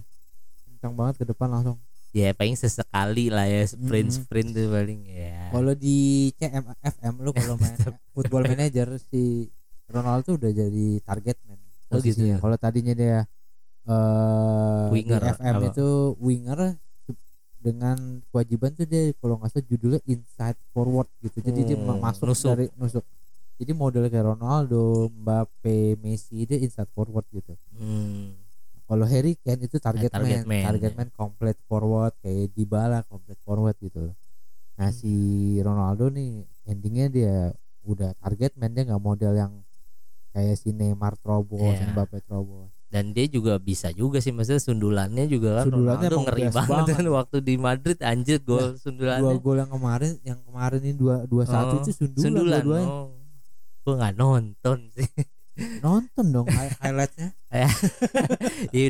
Speaker 2: kencang banget ke depan langsung
Speaker 1: ya paling sesekali lah ya sprint
Speaker 2: Mm-mm.
Speaker 1: sprint tuh paling ya
Speaker 2: kalau di CM FM lu kalau main football manager si Ronaldo tuh udah jadi target man
Speaker 1: Oh, gitu ya?
Speaker 2: kalau tadinya dia eh
Speaker 1: Winger,
Speaker 2: di FM
Speaker 1: apa?
Speaker 2: itu winger dengan kewajiban tuh dia kalau nggak salah judulnya inside forward gitu jadi dia
Speaker 1: Hmm,
Speaker 2: ma- masuk
Speaker 1: nusuk.
Speaker 2: dari nusuk jadi model kayak Ronaldo, Mbappe, Messi dia inside forward gitu
Speaker 1: hmm.
Speaker 2: Kalau Harry Kane itu target,
Speaker 1: target
Speaker 2: man,
Speaker 1: man,
Speaker 2: target
Speaker 1: ya.
Speaker 2: man complete forward kayak Dybala complete forward gitu loh. Nah
Speaker 1: Hmm.
Speaker 2: si Ronaldo nih endingnya dia udah target man dia nggak model yang kayak si Neymar terobos,
Speaker 1: Iya.
Speaker 2: Mbappe terobos.
Speaker 1: dan dia juga bisa juga sih maksudnya sundulannya juga kan
Speaker 2: Sundulannya
Speaker 1: Ronaldo ngeri banget
Speaker 2: banget.
Speaker 1: kan waktu di Madrid anjir gol
Speaker 2: Dua
Speaker 1: sundulannya
Speaker 2: gol yang kemarin, yang kemarin ini dua dua satu
Speaker 1: Oh,
Speaker 2: itu sundulan,
Speaker 1: sundulan
Speaker 2: dua-duanya.
Speaker 1: oh. gue nggak nonton sih
Speaker 2: Nonton dong hi- highlightnya.
Speaker 1: ya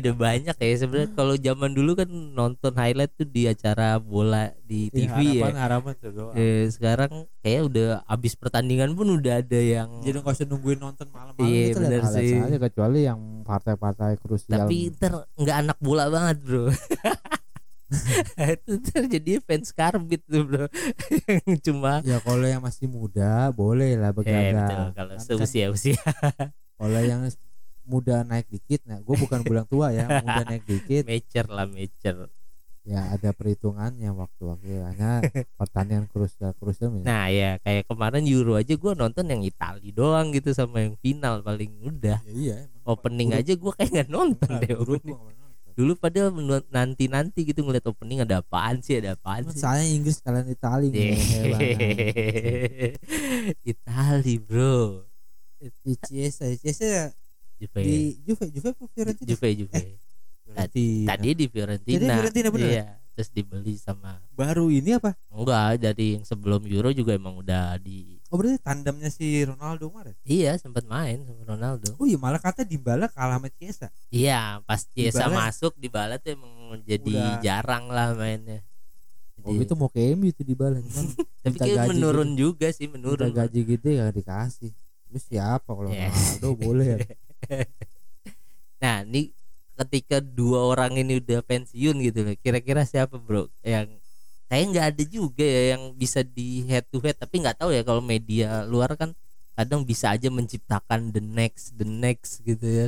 Speaker 1: udah banyak ya sebenarnya kalau zaman dulu kan nonton highlight tuh di acara bola di
Speaker 2: Iya,
Speaker 1: TV ya
Speaker 2: harapan harapan tuh doang.
Speaker 1: Eh, sekarang kayak udah abis pertandingan pun udah ada yang
Speaker 2: Jadi nggak usah nungguin nonton malam-malam
Speaker 1: Iya,
Speaker 2: itu lihat
Speaker 1: bener sih.
Speaker 2: aja kecuali yang partai-partai krusial.
Speaker 1: tapi ntar nggak anak bola banget bro itu ntar jadi fans karbit tuh bro. Yang cuma
Speaker 2: ya kalau yang masih muda boleh lah
Speaker 1: eh
Speaker 2: begadang.
Speaker 1: betul. Kalau
Speaker 2: Kan-
Speaker 1: seusia usia
Speaker 2: kalau yang muda naik dikit nah gue bukan bilang tua ya muda naik dikit.
Speaker 1: Mature lah mature.
Speaker 2: Ya ada perhitungannya waktu-waktu. Hanya pertandingan krusial krusial misalnya
Speaker 1: nah ya kayak kemarin Euro aja gua nonton yang Itali doang gitu sama yang final paling udah.
Speaker 2: Ya, iya emang
Speaker 1: opening aja gua kayak nggak nonton
Speaker 2: Enggak,
Speaker 1: deh dulu padahal nanti nanti gitu ngeliat opening ada apaan sih ada apaan sih?
Speaker 2: saya Inggris kalian Itali
Speaker 1: Iya. Itali bro.
Speaker 2: Di Chiesa Chiesa
Speaker 1: Juve.
Speaker 2: di Juve Juve Fiorentina?
Speaker 1: Juve Juve.
Speaker 2: Fiorentina.
Speaker 1: tadi di Fiorentina.
Speaker 2: Jadi Fiorentina bener?
Speaker 1: iya terus dibeli sama
Speaker 2: baru ini apa?
Speaker 1: Enggak dari yang sebelum Euro juga emang udah di
Speaker 2: oh berarti tandemnya si Ronaldo kemarin?
Speaker 1: Iya sempat main sama Ronaldo.
Speaker 2: Oh iya malah kata Dybala kalah sama Chiesa.
Speaker 1: Iya pas Chiesa
Speaker 2: Dybala-
Speaker 1: masuk di bala tuh emang jadi
Speaker 2: Udah.
Speaker 1: jarang lah mainnya.
Speaker 2: Oh
Speaker 1: Jadi-
Speaker 2: itu mau ke MU itu Dybala cuman
Speaker 1: tapi
Speaker 2: minta
Speaker 1: kayak menurun juga sih
Speaker 2: minta
Speaker 1: menurun.
Speaker 2: gaji gede gak dikasih. Lu siapa kalau
Speaker 1: Iya.
Speaker 2: Ronaldo? Boleh ya?
Speaker 1: Nah, ini ketika dua orang ini udah pensiun gitu loh. Kira-kira siapa, Bro? Yang saya nggak ada juga ya yang bisa di head to head, tapi nggak tahu ya kalau media luar kan kadang bisa aja menciptakan the next, the next gitu ya.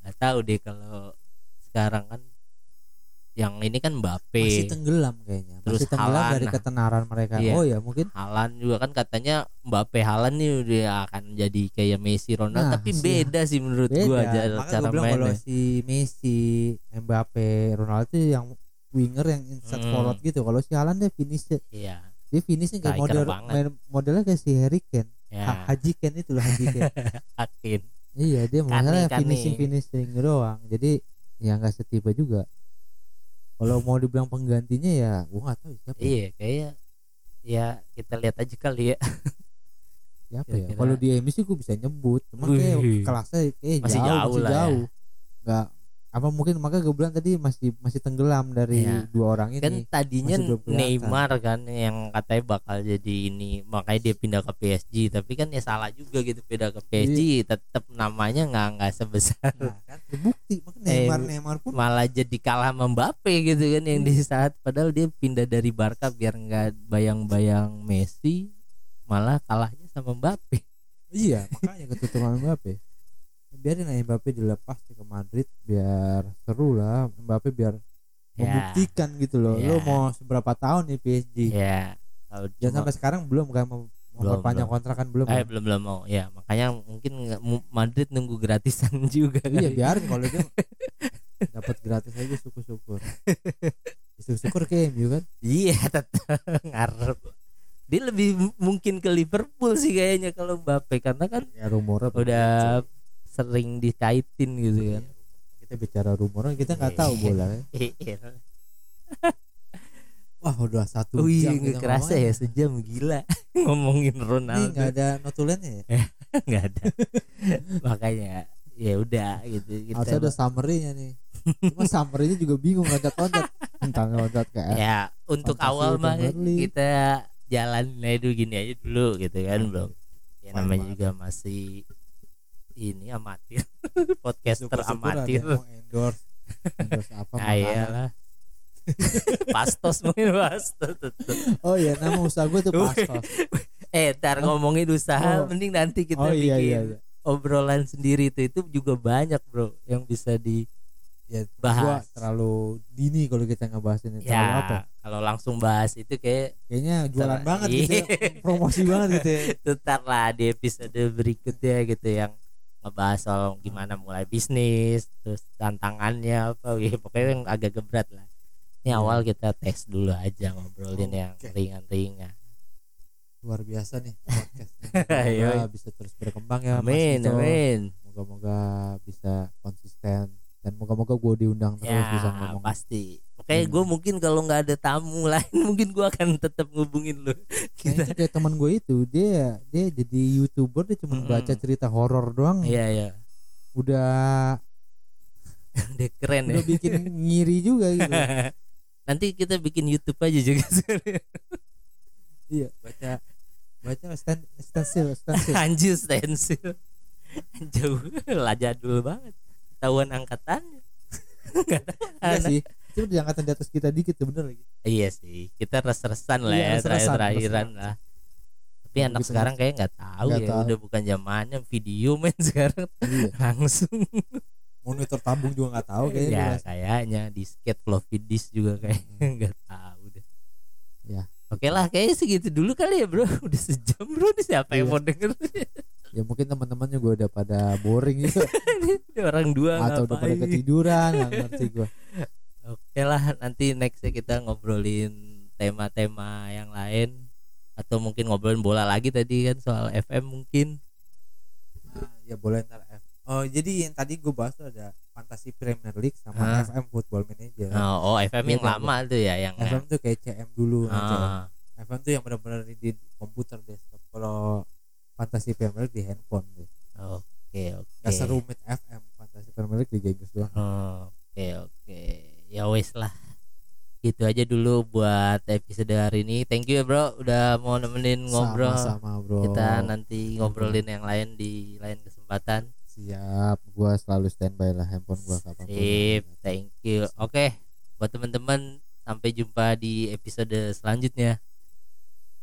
Speaker 1: Nggak tahu deh kalau sekarang kan yang ini kan Mbappe.
Speaker 2: masih tenggelam kayaknya
Speaker 1: Terus
Speaker 2: masih tenggelam
Speaker 1: Haaland,
Speaker 2: dari
Speaker 1: nah.
Speaker 2: ketenaran mereka
Speaker 1: Iya.
Speaker 2: oh ya mungkin
Speaker 1: Halan juga kan katanya Mbappe Halan nih udah akan jadi kayak Messi Ronaldo
Speaker 2: Nah,
Speaker 1: tapi
Speaker 2: iya.
Speaker 1: beda sih menurut
Speaker 2: beda
Speaker 1: gua cara,
Speaker 2: makanya
Speaker 1: cara
Speaker 2: bilang kalau
Speaker 1: mainnya.
Speaker 2: si Messi Mbappe Ronaldo itu yang winger yang inside
Speaker 1: Hmm.
Speaker 2: forward gitu kalau si Haaland dia finish
Speaker 1: Iya.
Speaker 2: dia finishnya kayak model main- modelnya kayak si Harry Kane
Speaker 1: Ya,
Speaker 2: Ha- Haji Kane itu loh Haji Kane
Speaker 1: Akin.
Speaker 2: iya dia masalah
Speaker 1: Kane.
Speaker 2: finishing finishing doang jadi ya nggak setipe juga kalau mau dibilang penggantinya ya gua nggak tahu siapa ya.
Speaker 1: Iya, kayak ya kita lihat aja kali ya.
Speaker 2: siapa ya kalau di MU sih gue bisa nyebut cuma kayak kelasnya kayak
Speaker 1: Masih
Speaker 2: jauh,
Speaker 1: jauh
Speaker 2: masih
Speaker 1: lah ya.
Speaker 2: jauh nggak apa mungkin makanya gue bilang tadi masih masih tenggelam dari
Speaker 1: Iya.
Speaker 2: dua orang ini.
Speaker 1: Kan tadinya. Neymar kan yang katanya bakal jadi ini, makanya dia pindah ke PSG, tapi kan ya salah juga gitu pindah ke PSG, tetap namanya nggak nggak sebesar.
Speaker 2: Nah, kan terbukti. Makanya
Speaker 1: Eh,
Speaker 2: Neymar Neymar pun
Speaker 1: malah jadi kalah Mbappe gitu kan yang di saat padahal dia pindah dari Barca biar nggak bayang-bayang Messi malah kalahnya sama Mbappe.
Speaker 2: Iya makanya ketutupan Mbappe biarin lah Mbappe dilepas ke Madrid biar seru lah Mbappe biar
Speaker 1: Ya.
Speaker 2: membuktikan gitu loh
Speaker 1: Ya.
Speaker 2: lo mau seberapa tahun nih PSG
Speaker 1: ya kalau
Speaker 2: dan
Speaker 1: cuma-
Speaker 2: sampai sekarang belum kan mau memperpanjang
Speaker 1: belum.
Speaker 2: kontrak kan belum
Speaker 1: eh
Speaker 2: ya?
Speaker 1: belum belum mau ya makanya mungkin Madrid nunggu gratisan juga
Speaker 2: iya
Speaker 1: kali.
Speaker 2: biarin kalau dia dapat gratis aja syukur-syukur syukur-syukur ke MU kan
Speaker 1: iya tetap ngarep dia lebih mungkin ke Liverpool sih kayaknya kalau Mbappe karena kan
Speaker 2: ya rumornya
Speaker 1: udah sering dikaitin gitu kan.
Speaker 2: kita bicara rumornya kita nggak tahu
Speaker 1: Iya.
Speaker 2: bola ya.
Speaker 1: Iya.
Speaker 2: wah udah satu
Speaker 1: iya
Speaker 2: jam kita
Speaker 1: kerasa
Speaker 2: ngomongin.
Speaker 1: ya sejam gila. Ngomongin
Speaker 2: ini
Speaker 1: Ronaldo.
Speaker 2: nggak ada notulennya ya?
Speaker 1: Nggak ada. Makanya ya udah gitu.
Speaker 2: Harusnya
Speaker 1: kita
Speaker 2: ada summary-nya nih. Cuma summary-nya juga bingung loncat-loncat. Tentang loncat ke
Speaker 1: ya untuk awal mah kita jalan aja dulu gini aja dulu gitu kan belum ya namanya juga masih ini amatir podcaster amatir
Speaker 2: mau endorse endorse apa
Speaker 1: ah
Speaker 2: makanan.
Speaker 1: iyalah pastos mungkin pastos
Speaker 2: oh iya nama usaha gue tuh pastos
Speaker 1: eh ntar ngomongin usaha
Speaker 2: Oh.
Speaker 1: mending nanti kita
Speaker 2: oh iya
Speaker 1: bikin
Speaker 2: iya, iya.
Speaker 1: obrolan sendiri itu itu juga banyak bro yang bisa di
Speaker 2: ya
Speaker 1: Bahas.
Speaker 2: gua terlalu dini kalau kita ngebahas ini terlalu apa
Speaker 1: ya kalau langsung bahas itu kayak
Speaker 2: kayaknya jualan
Speaker 1: Ter-
Speaker 2: banget gitu ya.
Speaker 1: Iya.
Speaker 2: promosi banget gitu ya
Speaker 1: lah di episode berikutnya gitu yang ngebahas soal gimana mulai bisnis terus tantangannya apa ya, pokoknya yang agak gebrat lah ini
Speaker 2: Iya.
Speaker 1: awal kita tes dulu aja ngobrolin yang
Speaker 2: Oke.
Speaker 1: ringan-ringan
Speaker 2: luar biasa nih podcastnya
Speaker 1: Ayo.
Speaker 2: Semoga bisa terus berkembang ya Mas
Speaker 1: amin
Speaker 2: Vito.
Speaker 1: amin
Speaker 2: moga-moga bisa konsisten dan moga-moga gue diundang terus bisa
Speaker 1: ya
Speaker 2: ngomong
Speaker 1: pasti Makanya
Speaker 2: Hmm.
Speaker 1: gue mungkin kalau nggak ada tamu lain mungkin gue akan tetap ngubungin lu. Kita
Speaker 2: kayak teman gue itu dia dia jadi youtuber dia cuma
Speaker 1: Mm-mm.
Speaker 2: baca cerita horor doang.
Speaker 1: Iya iya.
Speaker 2: Udah
Speaker 1: udah keren ya.
Speaker 2: udah bikin ngiri juga gitu.
Speaker 1: Nanti kita bikin YouTube aja juga.
Speaker 2: Iya. Baca. Baca stand stensil stensil.
Speaker 1: Anjir stensil. Jauh. Lah jadul banget. Tahuan angkatannya. Nggak tahu.
Speaker 2: Iya
Speaker 1: anak.
Speaker 2: sih Cuma di angkatan di atas kita dikit tuh bener lagi.
Speaker 1: Iya sih kita res-resan lah
Speaker 2: Iya,
Speaker 1: ya
Speaker 2: res-resan,
Speaker 1: terakhir-terakhiran
Speaker 2: res-resan.
Speaker 1: lah. Tapi anak
Speaker 2: Begitu
Speaker 1: sekarang kayak nggak tahu
Speaker 2: Nggak
Speaker 1: ya
Speaker 2: tahu.
Speaker 1: udah bukan zamannya video men sekarang
Speaker 2: iya.
Speaker 1: langsung.
Speaker 2: Monitor tabung juga nggak tahu kayaknya
Speaker 1: ya
Speaker 2: jelas.
Speaker 1: kayaknya di skate floppy disk juga kayak nggak tahu deh.
Speaker 2: Ya.
Speaker 1: oke lah kayaknya segitu dulu kali ya bro. Udah sejam bro ini siapa yang
Speaker 2: Iya.
Speaker 1: mau denger
Speaker 2: ya mungkin teman-teman juga udah pada boring gitu.
Speaker 1: Orang dua
Speaker 2: atau udah pada ketiduran nggak ngerti gue
Speaker 1: Oke lah nanti nextnya kita ngobrolin tema-tema yang lain atau mungkin ngobrolin bola lagi tadi kan soal FM mungkin
Speaker 2: Nah, ya boleh ntar F. Oh jadi yang tadi gue bahas tuh ada Fantasy Premier League sama
Speaker 1: Hah?
Speaker 2: FM Football Manager.
Speaker 1: oh, oh FM yang
Speaker 2: Beda,
Speaker 1: lama tuh ya yang
Speaker 2: FM tuh kayak CM dulu. nah, CM.
Speaker 1: ah,
Speaker 2: FM tuh yang benar-benar di komputer desktop. Kalau Fantasy Premier League di handphone
Speaker 1: oke oke
Speaker 2: Gak serumit FM Fantasy Premier League di Inggris doang.
Speaker 1: Oh, oke oke ya wes lah gitu aja dulu buat episode hari ini thank you ya bro udah mau nemenin ngobrol
Speaker 2: Sama-sama bro.
Speaker 1: kita nanti ngobrolin yang lain di lain kesempatan
Speaker 2: Siap. Gua selalu standby lah handphone gua kapan
Speaker 1: Sip, thank you. Oke, buat teman-teman sampai jumpa di episode selanjutnya.